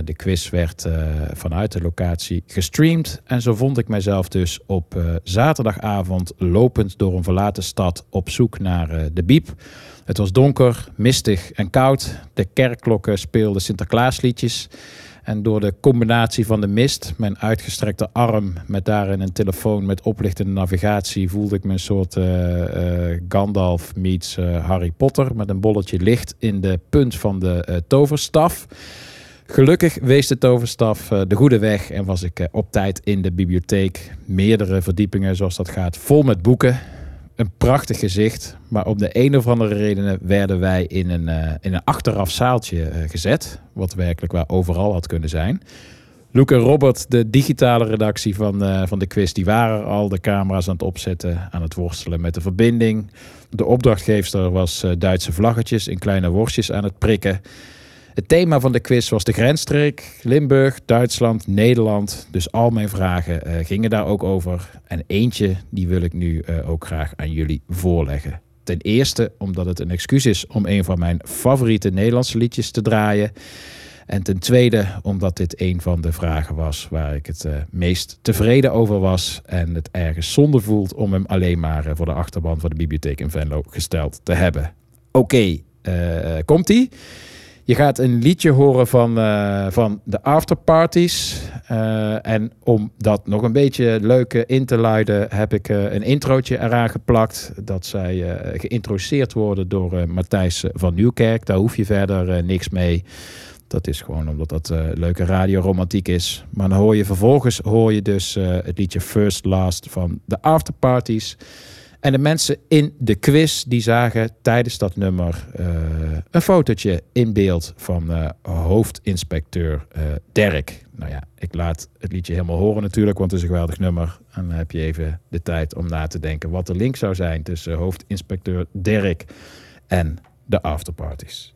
De quiz werd vanuit de locatie gestreamd. En zo vond ik mijzelf dus op zaterdagavond lopend door een verlaten stad op zoek naar de biep. Het was donker, mistig en koud. De kerkklokken speelden Sinterklaasliedjes. En door de combinatie van de mist, mijn uitgestrekte arm met daarin een telefoon met oplichtende navigatie, voelde ik me een soort eh, eh, Gandalf meets eh, Harry Potter met een bolletje licht in de punt van de toverstaf. Gelukkig wees de toverstaf de goede weg en was ik op tijd in de bibliotheek. Meerdere verdiepingen, zoals dat gaat, vol met boeken. Een prachtig gezicht, maar om de een of andere redenen werden wij in een, eh, in een achteraf zaaltje eh, gezet. Wat werkelijk waar overal had kunnen zijn. Luc en Robert, de digitale redactie van, eh, van de quiz, die waren al de camera's aan het opzetten, aan het worstelen met de verbinding. De opdrachtgeefster was Duitse vlaggetjes in kleine worstjes aan het prikken. Het thema van de quiz was de grensstreek, Limburg, Duitsland, Nederland. Dus al mijn vragen eh, gingen daar ook over. En eentje, die wil ik nu eh, ook graag aan jullie voorleggen. Ten eerste omdat het een excuus is om een van mijn favoriete Nederlandse liedjes te draaien. En ten tweede omdat dit een van de vragen was waar ik het eh, meest tevreden over was. En het ergens zonde voelt om hem alleen maar voor de achterban van de bibliotheek in Venlo gesteld te hebben. Oké, komt-ie? Je gaat een liedje horen van, eh, van de afterparties. Eh, en om dat nog een beetje leuk eh, in te luiden, heb ik eh, een introotje eraan geplakt. Dat zij geïntroduceerd worden door Matthijs van Nieuwkerk. Daar hoef je verder niks mee. Dat is gewoon omdat dat leuke radioromantiek is. Maar dan hoor je vervolgens hoor je dus het liedje First Last van de Afterparties. En de mensen in de quiz die zagen tijdens dat nummer eh, een fotootje in beeld van eh, hoofdinspecteur eh, Dirk. Nou ja, ik laat het liedje helemaal horen natuurlijk, want het is een geweldig nummer. En dan heb je even de tijd om na te denken wat de link zou zijn tussen hoofdinspecteur Dirk en de afterparties.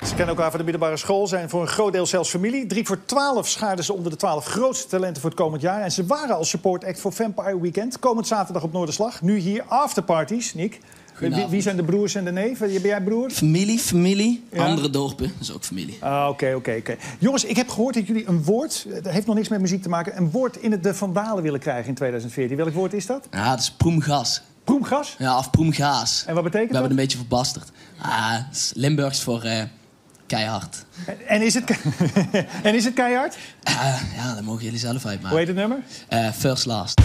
Ze kennen elkaar van de middelbare school, zijn voor een groot deel zelfs familie. 3 voor 12 schaarden ze onder de 12 grootste talenten voor het komend jaar. En ze waren al support act voor Vampire Weekend. Komend zaterdag op Noorderslag. Nu hier afterparties, Nick. Wie, wie zijn de broers en de neven? Ben jij broer? Familie, familie. Ja? Andere dorpen, dat is ook familie. Ah, Oké, oké, oké. Jongens, ik heb gehoord dat jullie een woord, dat heeft nog niks met muziek te maken, een woord in het de Vandalen willen krijgen in 2014. Welk woord is dat? Ja, dat is proemgas. Proemgras? Ja, of Proemgaas. En wat betekent We hebben dat? het een beetje verbasterd. Ah, Limburgs voor eh, keihard. En is het, en is het keihard? Ah, ja, dat mogen jullie zelf uitmaken. Hoe heet het nummer? Eh, first Last.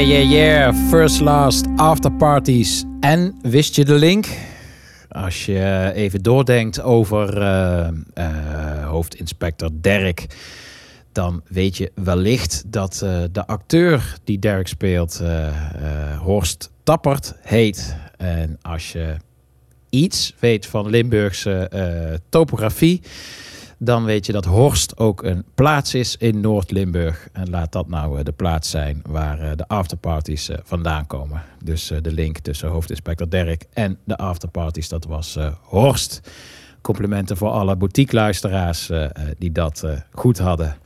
Yeah, yeah. First, last, after parties. En wist je de link? Als je even doordenkt over eh, eh, hoofdinspecteur Derek, dan weet je wellicht dat eh, de acteur die Derek speelt, Horst Tappert, heet. En als je iets weet van Limburgse topografie, dan weet je dat Horst ook een plaats is in Noord-Limburg. En laat dat nou eh, de plaats zijn waar eh, de afterparties eh, vandaan komen. Dus de link tussen hoofdinspecteur Dirk en de afterparties, dat was Horst. Complimenten voor alle boutique-luisteraars die dat goed hadden.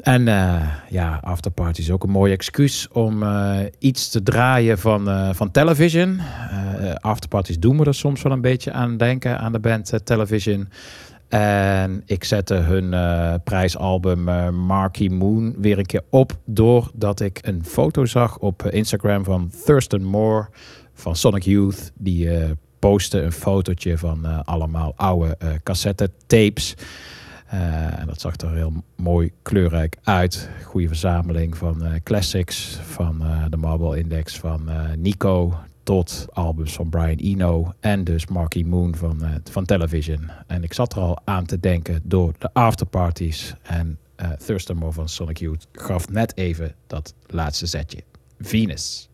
En ja, afterparty is ook een mooi excuus om iets te draaien van, van television. Afterparties doen we er soms wel een beetje aan denken, aan de band Television. En ik zette hun eh, prijsalbum eh, Marky Moon weer een keer op... doordat ik een foto zag op eh, Instagram van Thurston Moore van Sonic Youth. Die eh postte een fotootje van allemaal oude cassette tapes... En dat zag er heel mooi kleurrijk uit. Goede verzameling van classics, van de Marble Index van Nico tot albums van Brian Eno en dus Marky Moon van, eh, van Television. En ik zat er al aan te denken door de afterparties. En eh Thurston Moore van Sonic Youth gaf net even dat laatste zetje. Venus.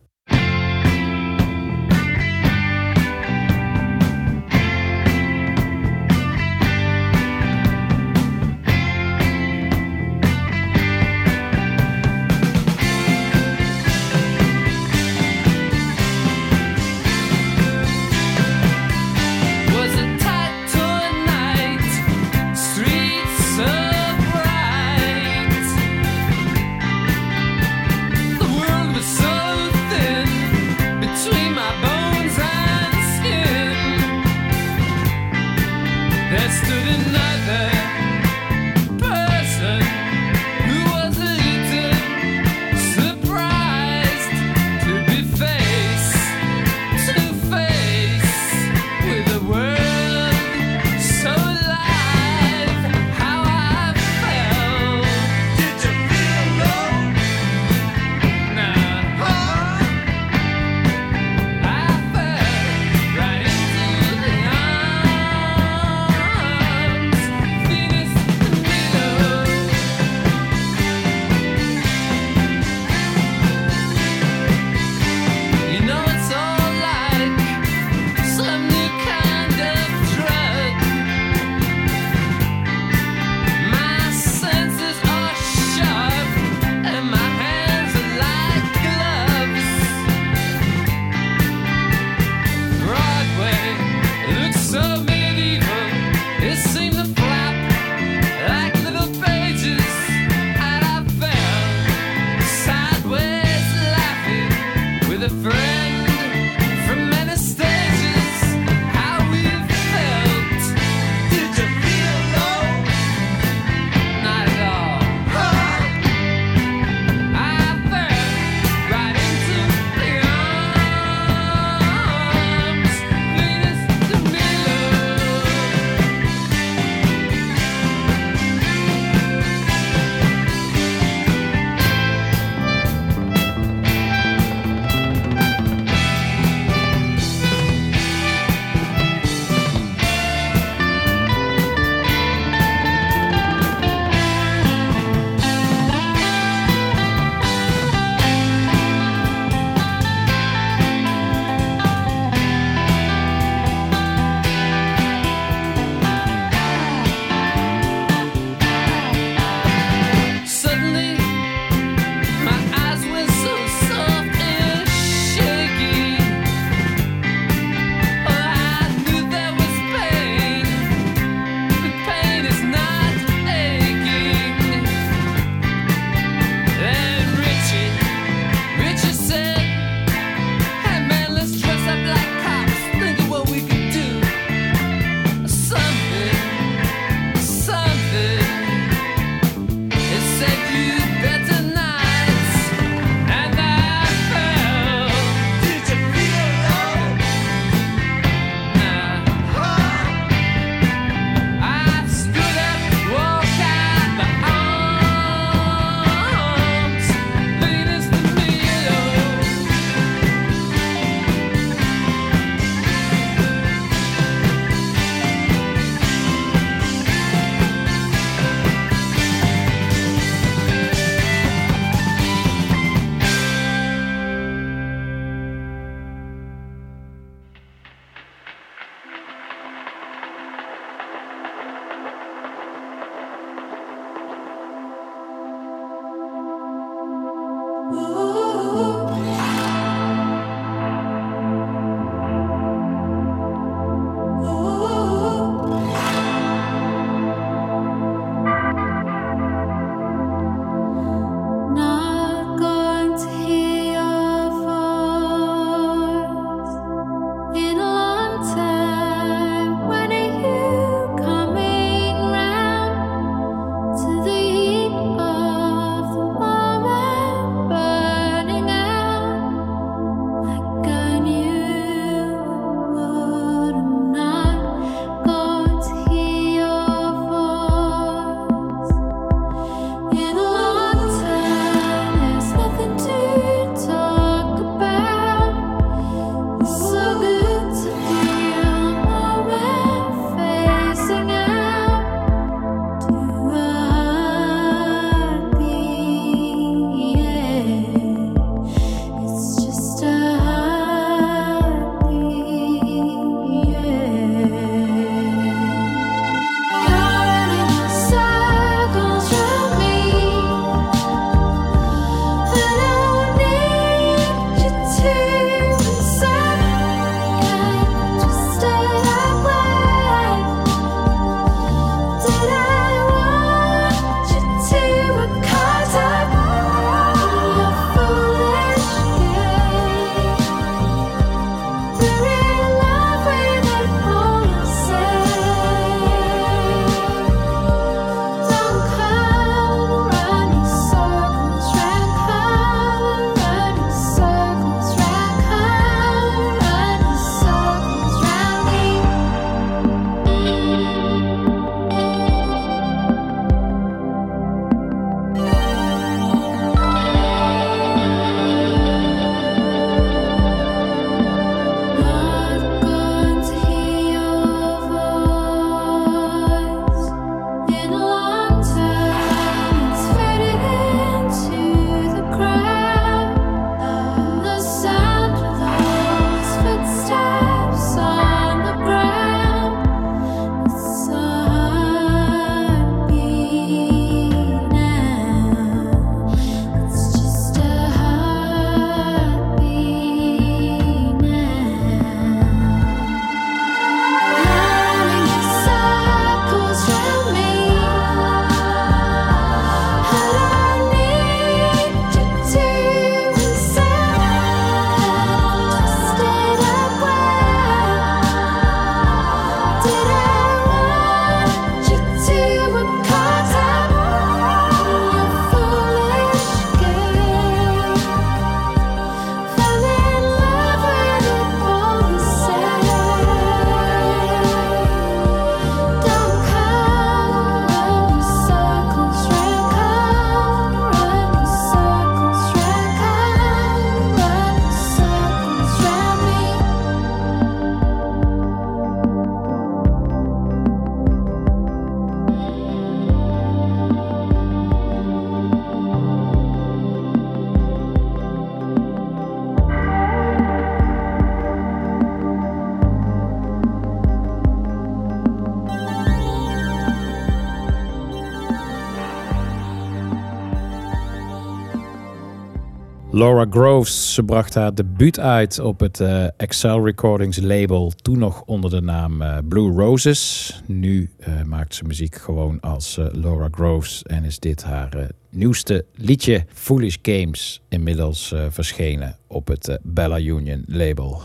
Laura Groves. Ze bracht haar debuut uit op het eh, Excel Recordings label. Toen nog onder de naam eh, Blue Roses. Nu eh, maakt ze muziek gewoon als Laura Groves. En is dit haar nieuwste liedje. Foolish Games. Inmiddels verschenen op het Bella Union label.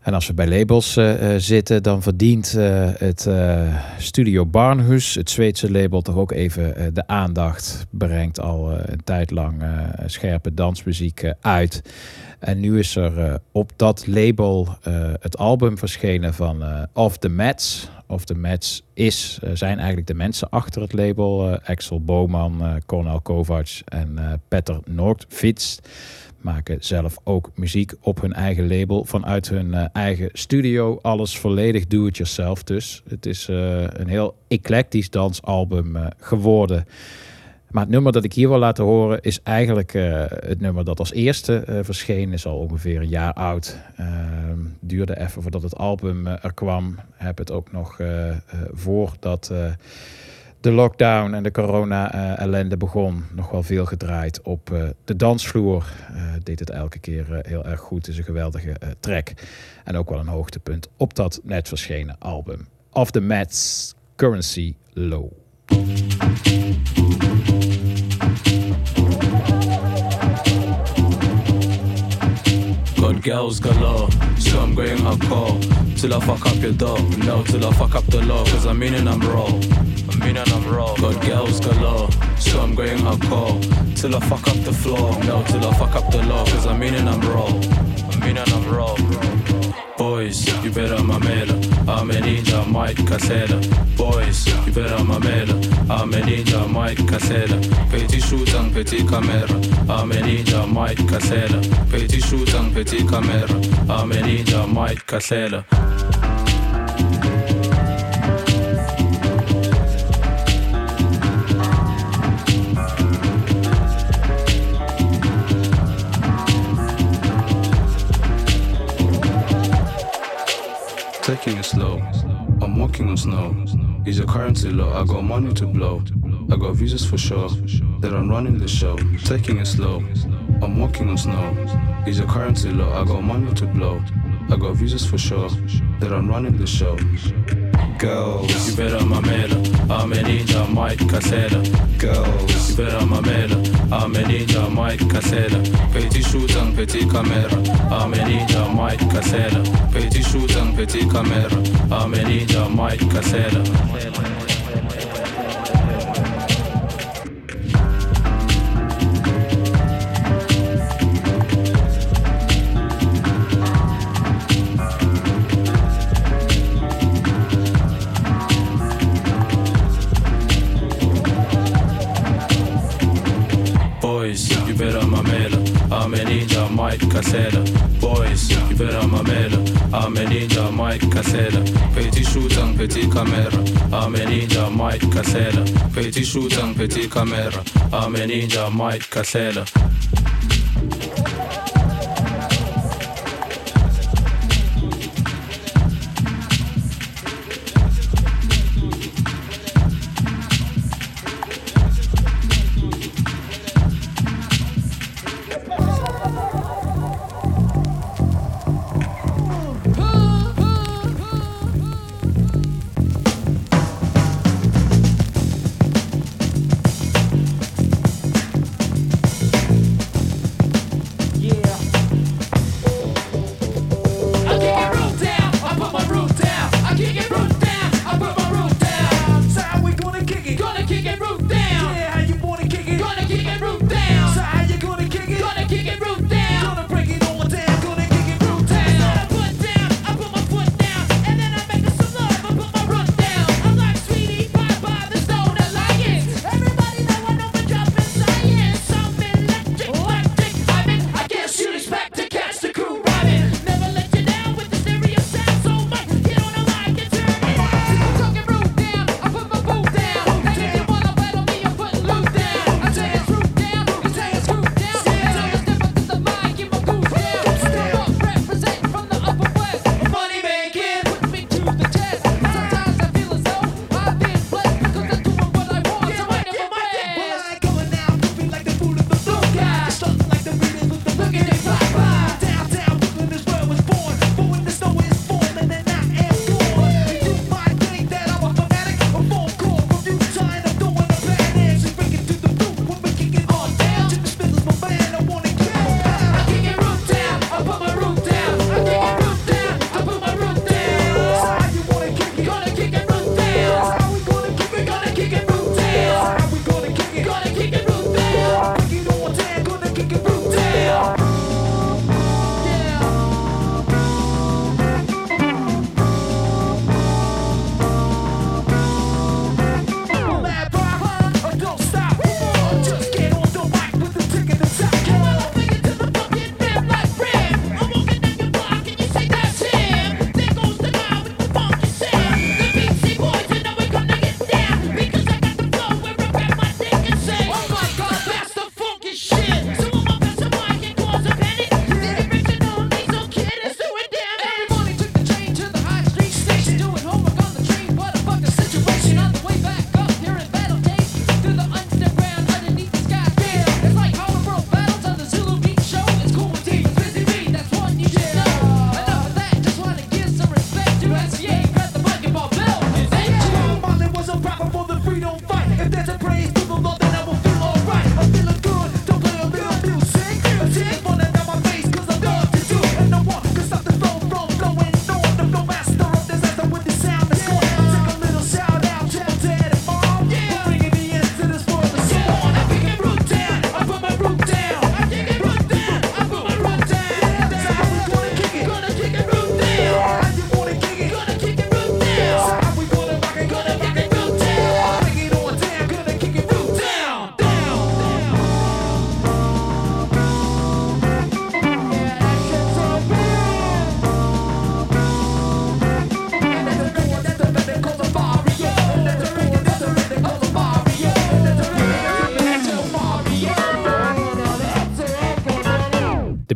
En als we bij labels eh, eh, zitten, dan verdient eh, het Studio Barnhus, het Zweedse label, toch ook even de aandacht. Brengt al een tijd lang scherpe dansmuziek uit. En nu is er op dat label het album verschenen van Off the Mats. Off the Mats is, zijn eigenlijk de mensen achter het label. Axel Boman, Cornel Kovac en Petter Noordvits maken zelf ook muziek op hun eigen label vanuit hun eh, eigen studio. Alles volledig do-it-yourself dus. Het is eh, een heel eclectisch dansalbum eh, geworden. Maar het nummer dat ik hier wil laten horen is eigenlijk het nummer dat als eerste eh, verscheen. Is al ongeveer een jaar oud. Ehm, duurde even voordat het album er kwam. Heb het ook nog voordat de lockdown en de corona-ellende begon, nog wel veel gedraaid op eh, de dansvloer. Eh, deed het elke keer eh, heel erg goed. Het is een geweldige track. En ook wel een hoogtepunt op dat net verschenen album. Of the Mats, Currency Low. Got girls galore, so I'm going hardcore Till I fuck up your dog, no, till I fuck up the law Cause I'm meaning I'm raw, I'm meaning I'm raw Got girls galore, so I'm going hardcore. Till I fuck up the floor, no, till I fuck up the law Cause I'm meaning I'm raw, I'm meaning I'm raw Boys, you better mamela I'm a ninja, Mike Casella. Boys, you better mamela I'm a ninja, Mike Casella. Petit shoot and petit camera. I'm a ninja, Mike Casella. Petit shoot and petit camera. I'm a ninja, Mike Casella Taking it slow. I'm walking on snow. Is your currency low? I got money to blow. I got visas for sure. That I'm running the show. Taking it slow. I'm walking on snow. Is your currency low? I got money to blow. I got visas for sure. That I'm running the show. Girls, you better mamela. I'm in a ninja, Mike Casella. Girls, you better mamela. I'm Mike Casella. Petit shoot and petit camera. I'm a ninja, Mike Casella. Petit shoot and petit camera. I'm a ninja, Mike Casella. Mike Casella. Boys, you better mamela. I'm a ninja, Mike Casella. Petit shoot and petit camera. I'm a ninja, Mike Casella. Petit shoot and petit camera. I'm a ninja, Mike Casella.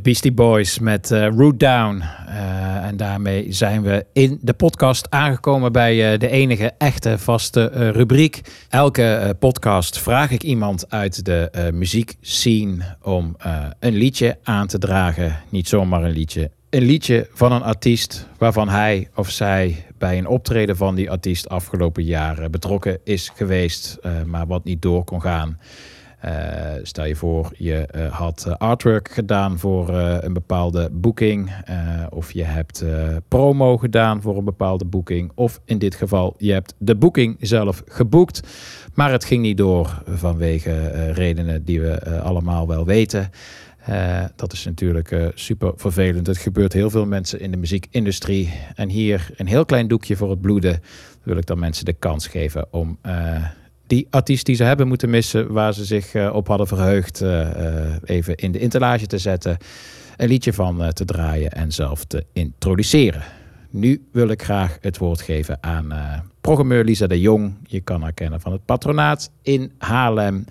Beastie Boys met eh, Root Down. Eh, en daarmee zijn we in de podcast aangekomen bij eh, de enige echte vaste rubriek. Elke podcast vraag ik iemand uit de muziekscene om een liedje aan te dragen. Niet zomaar een liedje. Een liedje van een artiest waarvan hij of zij bij een optreden van die artiest afgelopen jaar betrokken is geweest, maar wat niet door kon gaan. Eh, stel je voor, je eh, had eh, artwork gedaan voor een bepaalde boeking. of je hebt promo gedaan voor een bepaalde boeking. Of in dit geval, je hebt de boeking zelf geboekt. Maar het ging niet door vanwege redenen die we allemaal wel weten. Dat is natuurlijk super vervelend. Het gebeurt heel veel mensen in de muziekindustrie. En hier een heel klein doekje voor het bloeden. Wil ik dan mensen de kans geven om die artiest die ze hebben moeten missen, waar ze zich eh, op hadden verheugd, eh, eh, even in de interlage te zetten. Een liedje van te draaien en zelf te introduceren. Nu wil ik graag het woord geven aan programmeur Lisa de Jong. Je kan haar kennen van het patronaat in Haarlem.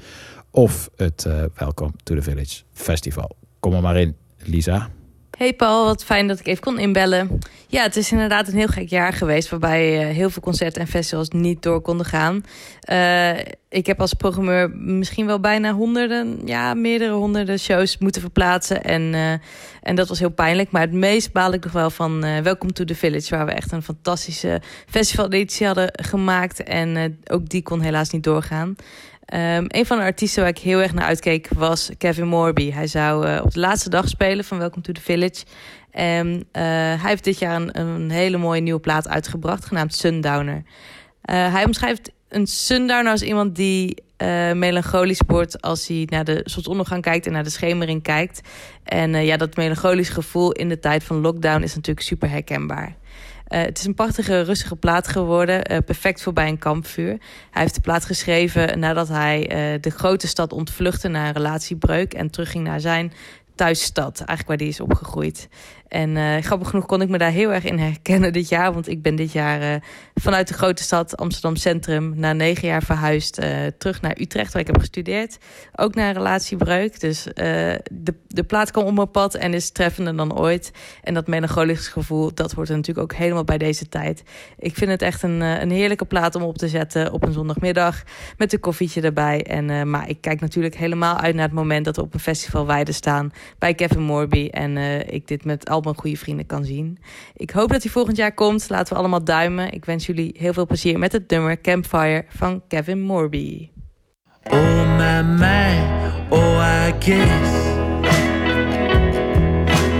Of het Welcome to the Village Festival. Kom er maar in, Lisa. Hey Paul, wat fijn dat ik even kon inbellen. Ja, het is inderdaad een heel gek jaar geweest... waarbij eh, heel veel concerten en festivals niet door konden gaan. Eh, ik heb als programmeur misschien wel bijna honderden... ja, meerdere honderden shows moeten verplaatsen. En, eh, en dat was heel pijnlijk. Maar het meest baal ik nog wel van Welcome to the Village... waar we echt een fantastische festivaleditie hadden gemaakt. En ook die kon helaas niet doorgaan. Ehm, een van de artiesten waar ik heel erg naar uitkeek was Kevin Morby. Hij zou eh, op de laatste dag spelen van Welcome to the Village. En eh, hij heeft dit jaar een, een hele mooie nieuwe plaat uitgebracht, genaamd Sundowner. Eh, hij omschrijft een sundowner als iemand die melancholisch wordt als hij naar de zonsondergang kijkt en naar de schemering kijkt. En ja, dat melancholisch gevoel in de tijd van lockdown is natuurlijk super herkenbaar. Eh, het is een prachtige, rustige plaat geworden. eh, perfect voor bij een kampvuur. Hij heeft de plaat geschreven nadat hij eh, de grote stad ontvluchtte na een relatiebreuk. En terugging naar zijn thuisstad, eigenlijk waar die is opgegroeid. En eh, grappig genoeg kon ik me daar heel erg in herkennen dit jaar. Want ik ben dit jaar eh, vanuit de grote stad Amsterdam Centrum... na negen jaar verhuisd eh, terug naar Utrecht, waar ik heb gestudeerd. Ook na een relatiebreuk. Dus de, de plaat kwam op mijn pad en is treffender dan ooit. En dat melancholisch gevoel, dat hoort er natuurlijk ook helemaal bij deze tijd. Ik vind het echt een, een heerlijke plaat om op te zetten op een zondagmiddag... met een koffietje erbij. En, maar ik kijk natuurlijk helemaal uit naar het moment... dat we op een festival Weide staan bij Kevin Morby... en ik dit met al mijn goede vrienden kan zien. Ik hoop dat hij volgend jaar komt. Laten we allemaal duimen. Ik wens jullie heel veel plezier met het nummer Campfire van Kevin Morby. Oh my oh I guess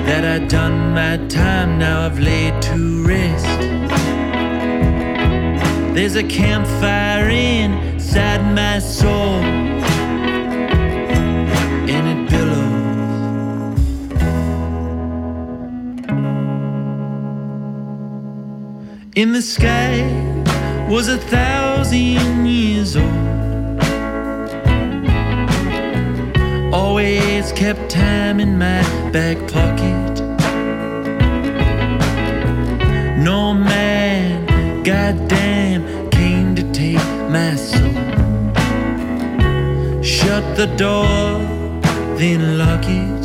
that I done my time. Now I've to rest. There's a campfire inside my soul, In the sky was a thousand years old. Always kept time in my back pocket. No man, goddamn, came to take my soul. Shut the door, then lock it.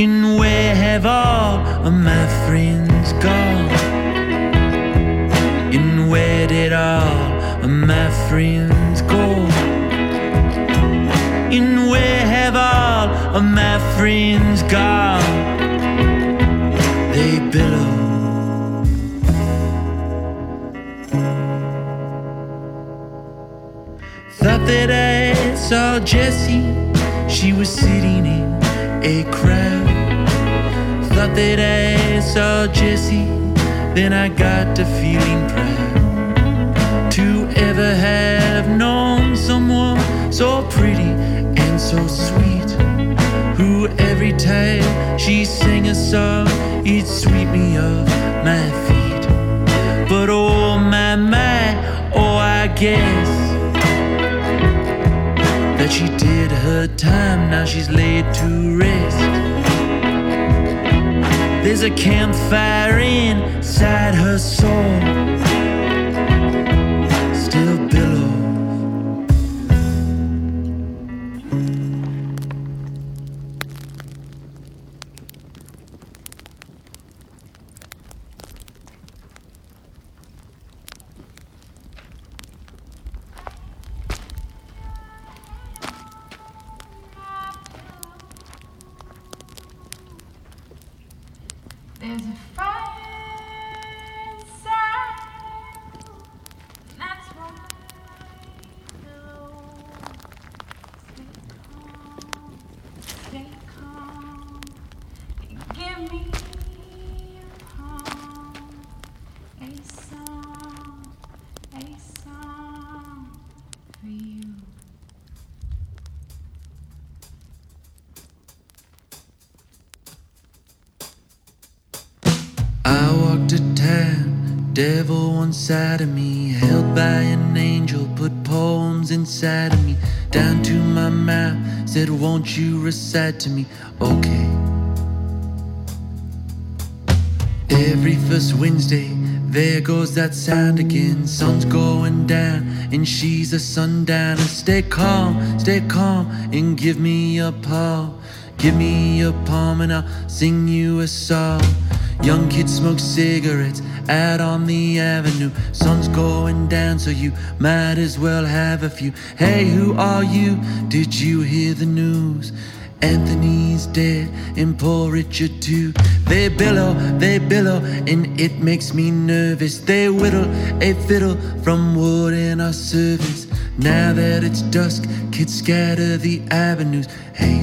And where have all of my friends Where did all of my friends go? And where have all of my friends gone? They billow. Thought that I saw Jessie, she was sitting in a crowd. Thought that I saw Jessie, then I got to feeling proud to ever have known someone so pretty and so sweet. Who every time she sang a song, it'd sweep me off my feet. But oh my my, oh I guess that she did her time. Now she's laid to rest. There's a campfire inside her soul. Recite to me? Okay. Every first Wednesday, there goes that sound again. Sun's going down, and she's a sundowner. Stay calm, stay calm, and give me a palm. Give me a palm, and I'll sing you a song. Young kids smoke cigarettes out on the avenue. Sun's going down, so you might as well have a few. Hey, who are you? Did you hear the news? Anthony's dead and poor Richard too. They billow, they billow, and it makes me nervous. They whittle a fiddle from wood in our service. Now that it's dusk, kids scatter the avenues. Hey,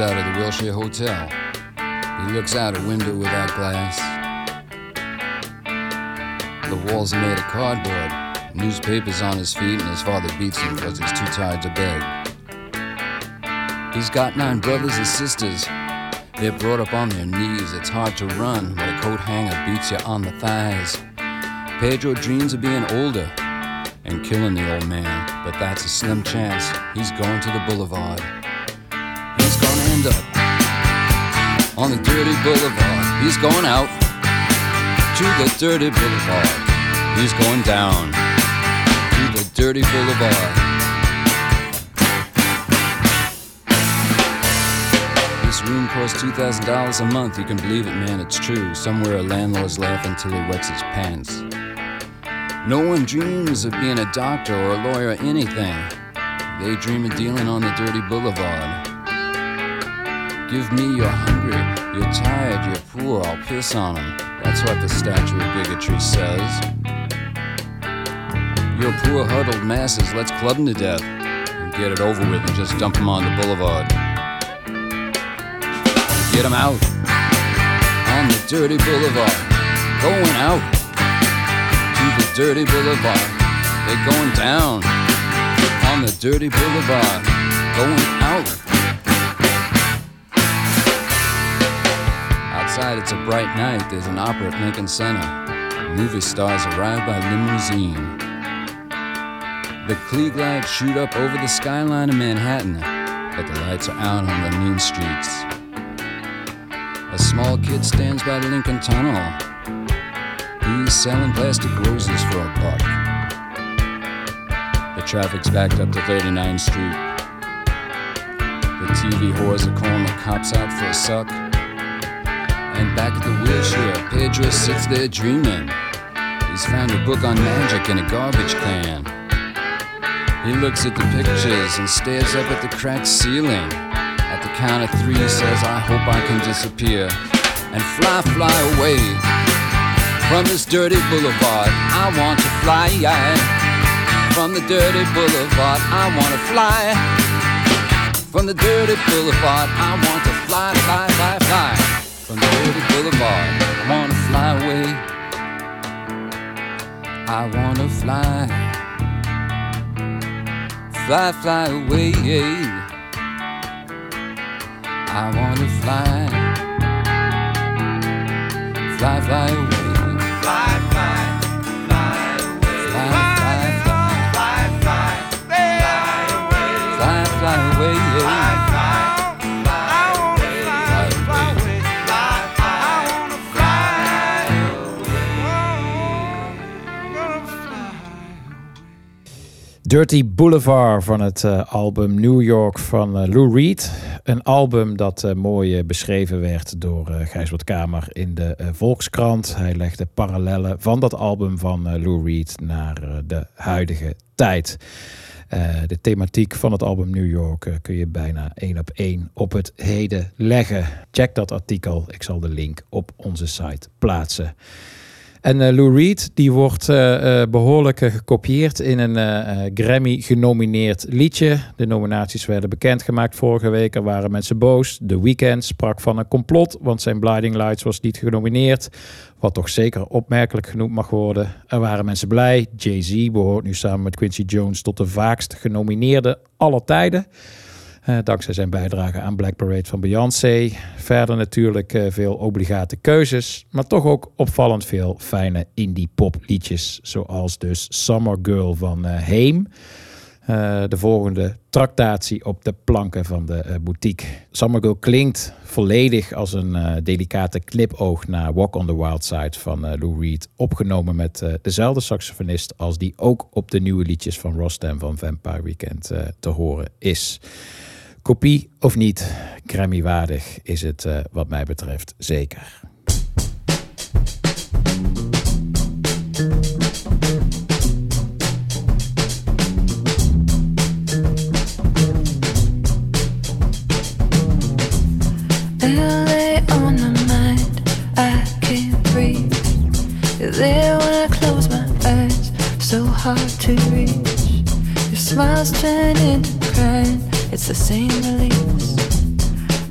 Out of the Wilshire Hotel. He looks out a window without glass. The walls are made of cardboard. Newspapers on his feet, and his father beats him because he's too tired to beg. He's got nine brothers and sisters. They're brought up on their knees. It's hard to run when a coat hanger beats you on the thighs. Pedro dreams of being older and killing the old man, but that's a slim chance. He's going to the boulevard. On the dirty boulevard. He's going out to the dirty boulevard. He's going down to the dirty boulevard. This room costs $2,000 a month. You can believe it, man, it's true. Somewhere a landlord's laughing till he wets his pants. No one dreams of being a doctor or a lawyer or anything. They dream of dealing on the dirty boulevard. Give me you're hungry, you're tired, you're poor, I'll piss on 'em. That's what the statue of bigotry says. You're poor huddled masses, let's club 'em to death. And get it over with and just dump 'em on the boulevard. Get 'em out on the dirty boulevard. Going out to the dirty boulevard. They're going down on the dirty boulevard. Going out. Outside, it's a bright night. There's an opera at Lincoln Center. Movie stars arrive by limousine. The Klieg lights shoot up over the skyline of Manhattan, but the lights are out on the mean streets. A small kid stands by the Lincoln Tunnel. He's selling plastic roses for a buck. The traffic's backed up to 39th Street. The TV whores are calling the cops out for a suck. And back at the wheelchair, Pedro sits there dreaming. He's found a book on magic in a garbage can. He looks at the pictures and stares up at the cracked ceiling. At the count of three, he says, I hope I can disappear and fly, fly away from this dirty boulevard. I want to fly from the dirty boulevard. I want to fly from the dirty boulevard. I want to fly, fly, fly, fly the boulevard. I want to fly away. I want to fly, fly, fly away. I want to fly, fly, fly away. Dirty Boulevard van het eh, album New York van eh, Lou Reed. Een album dat eh, mooi beschreven werd door Gijsbert Kamer in de Volkskrant. Hij legde parallellen van dat album van Lou Reed naar de huidige tijd. De thematiek van het album New York kun je bijna één op één op het heden leggen. Check dat artikel. Ik zal de link op onze site plaatsen. En eh, Lou Reed die wordt eh, behoorlijk eh, gekopieerd in een Grammy genomineerd liedje. De nominaties werden bekendgemaakt vorige week. Er waren mensen boos. The Weeknd sprak van een complot, want zijn Blinding Lights was niet genomineerd. Wat toch zeker opmerkelijk genoemd mag worden. Er waren mensen blij. Jay-Z behoort nu samen met Quincy Jones tot de vaakst genomineerde aller tijden. Eh, dankzij zijn bijdrage aan Black Parade van Beyoncé. Verder natuurlijk eh, veel obligate keuzes. Maar toch ook opvallend veel fijne indie pop liedjes. Zoals dus Summer Girl van eh Heem. De volgende tractatie op de planken van de boutique. Summer Girl klinkt volledig als een delicate knipoog naar Walk on the Wild Side van Lou Reed. Opgenomen met dezelfde saxofonist als die ook op de nieuwe liedjes van Rostam van Vampire Weekend te horen is. Kopie of niet, Grammy-waardig is het eh, wat mij betreft zeker. There when I close my eyes, so hard to reach. Your smiles turn into it's the same release.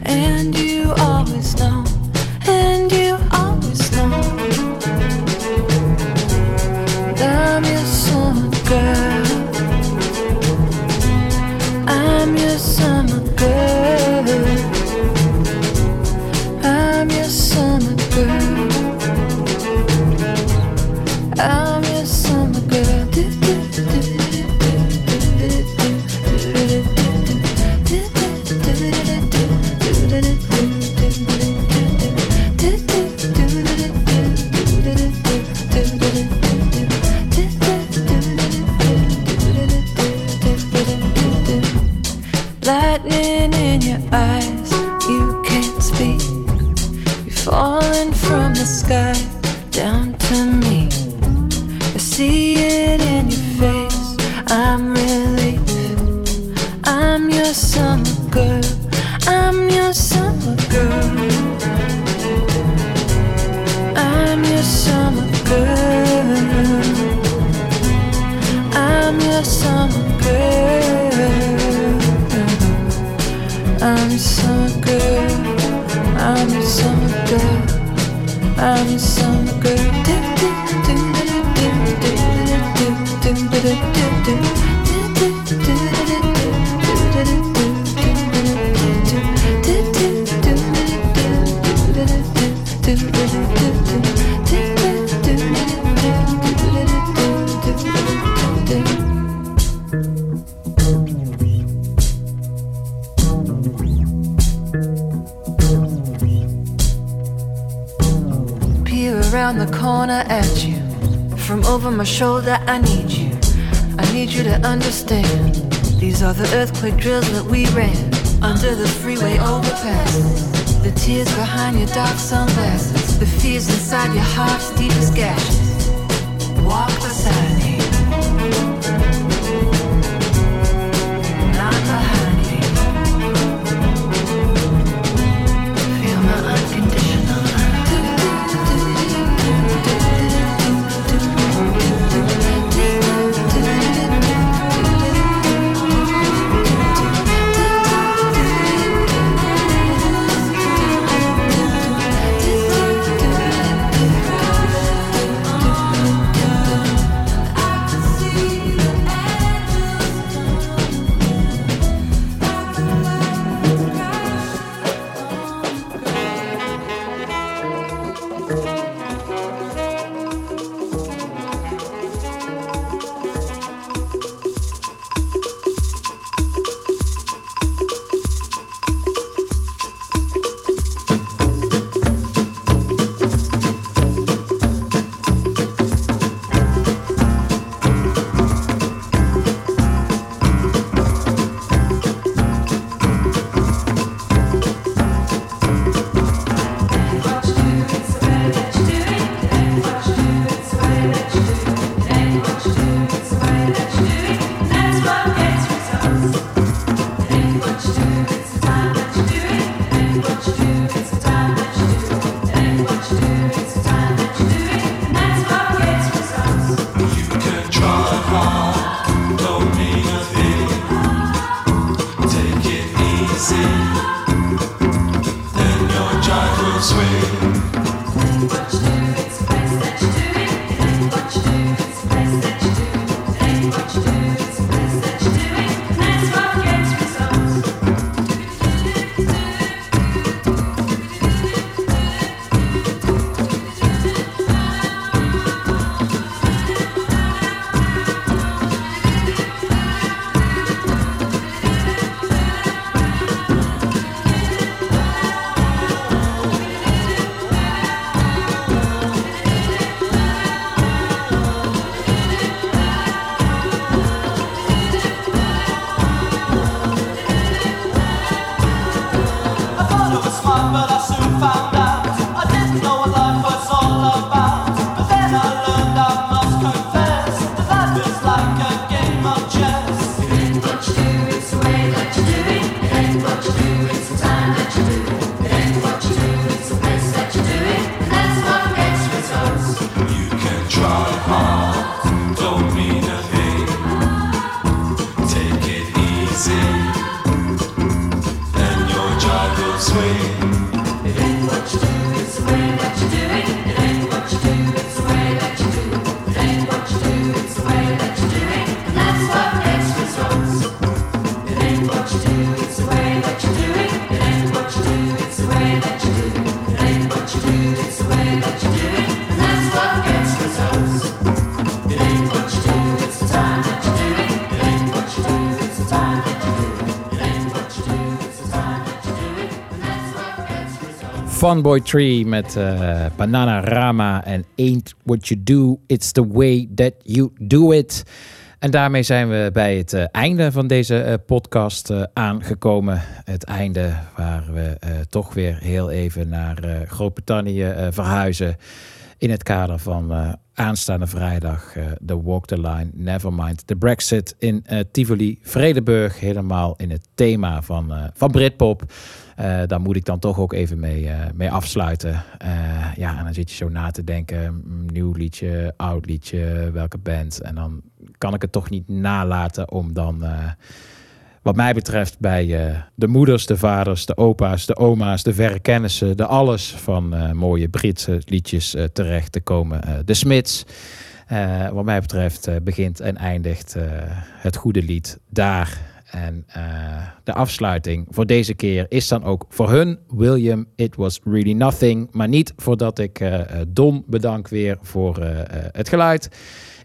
And you always know, over my shoulder, I need you. I need you to understand. These are the earthquake drills that we ran under the freeway overpass. The tears behind your dark sunglasses. The fears inside your heart's deepest gashes. Walk beside Funboy Tree met eh, Banana Rama en Ain't What You Do, It's The Way That You Do It. En daarmee zijn we bij het eh, einde van deze eh, podcast aangekomen. Het einde waar we toch weer heel even naar Groot-Brittannië verhuizen. In het kader van aanstaande vrijdag de Walk the Line, Nevermind, de Brexit in Tivoli, Vredeburg. Helemaal in het thema van, van Britpop. Eh, daar moet ik dan toch ook even mee, eh, mee afsluiten. Eh, ja, en dan zit je zo na te denken. Nieuw liedje, oud liedje, welke band. En dan kan ik het toch niet nalaten om dan... wat mij betreft bij de moeders, de vaders, de opa's, de oma's, de verre kennissen, de alles van mooie Britse liedjes terecht te komen. De Smits. Wat mij betreft begint en eindigt het goede lied daar. En eh, de afsluiting voor deze keer is dan ook voor hun, William, It Was Really Nothing. Maar niet voordat ik eh, eh, Don bedank weer voor het geluid.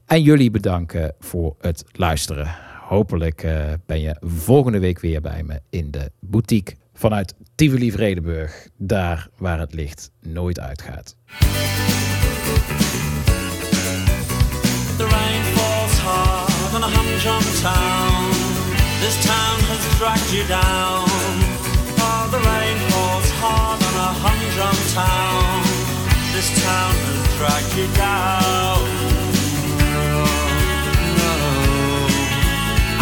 En jullie bedanken voor het luisteren. Hopelijk ben je volgende week weer bij me in de boutique vanuit Tivoli Vredenburg. Daar waar het licht nooit uitgaat. The. This town has dragged you down. Oh, the rain falls hard on a humdrum town. This town has dragged you down. No.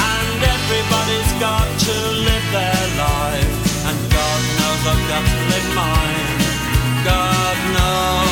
And everybody's got to live their life. And God knows I've got to live mine. God knows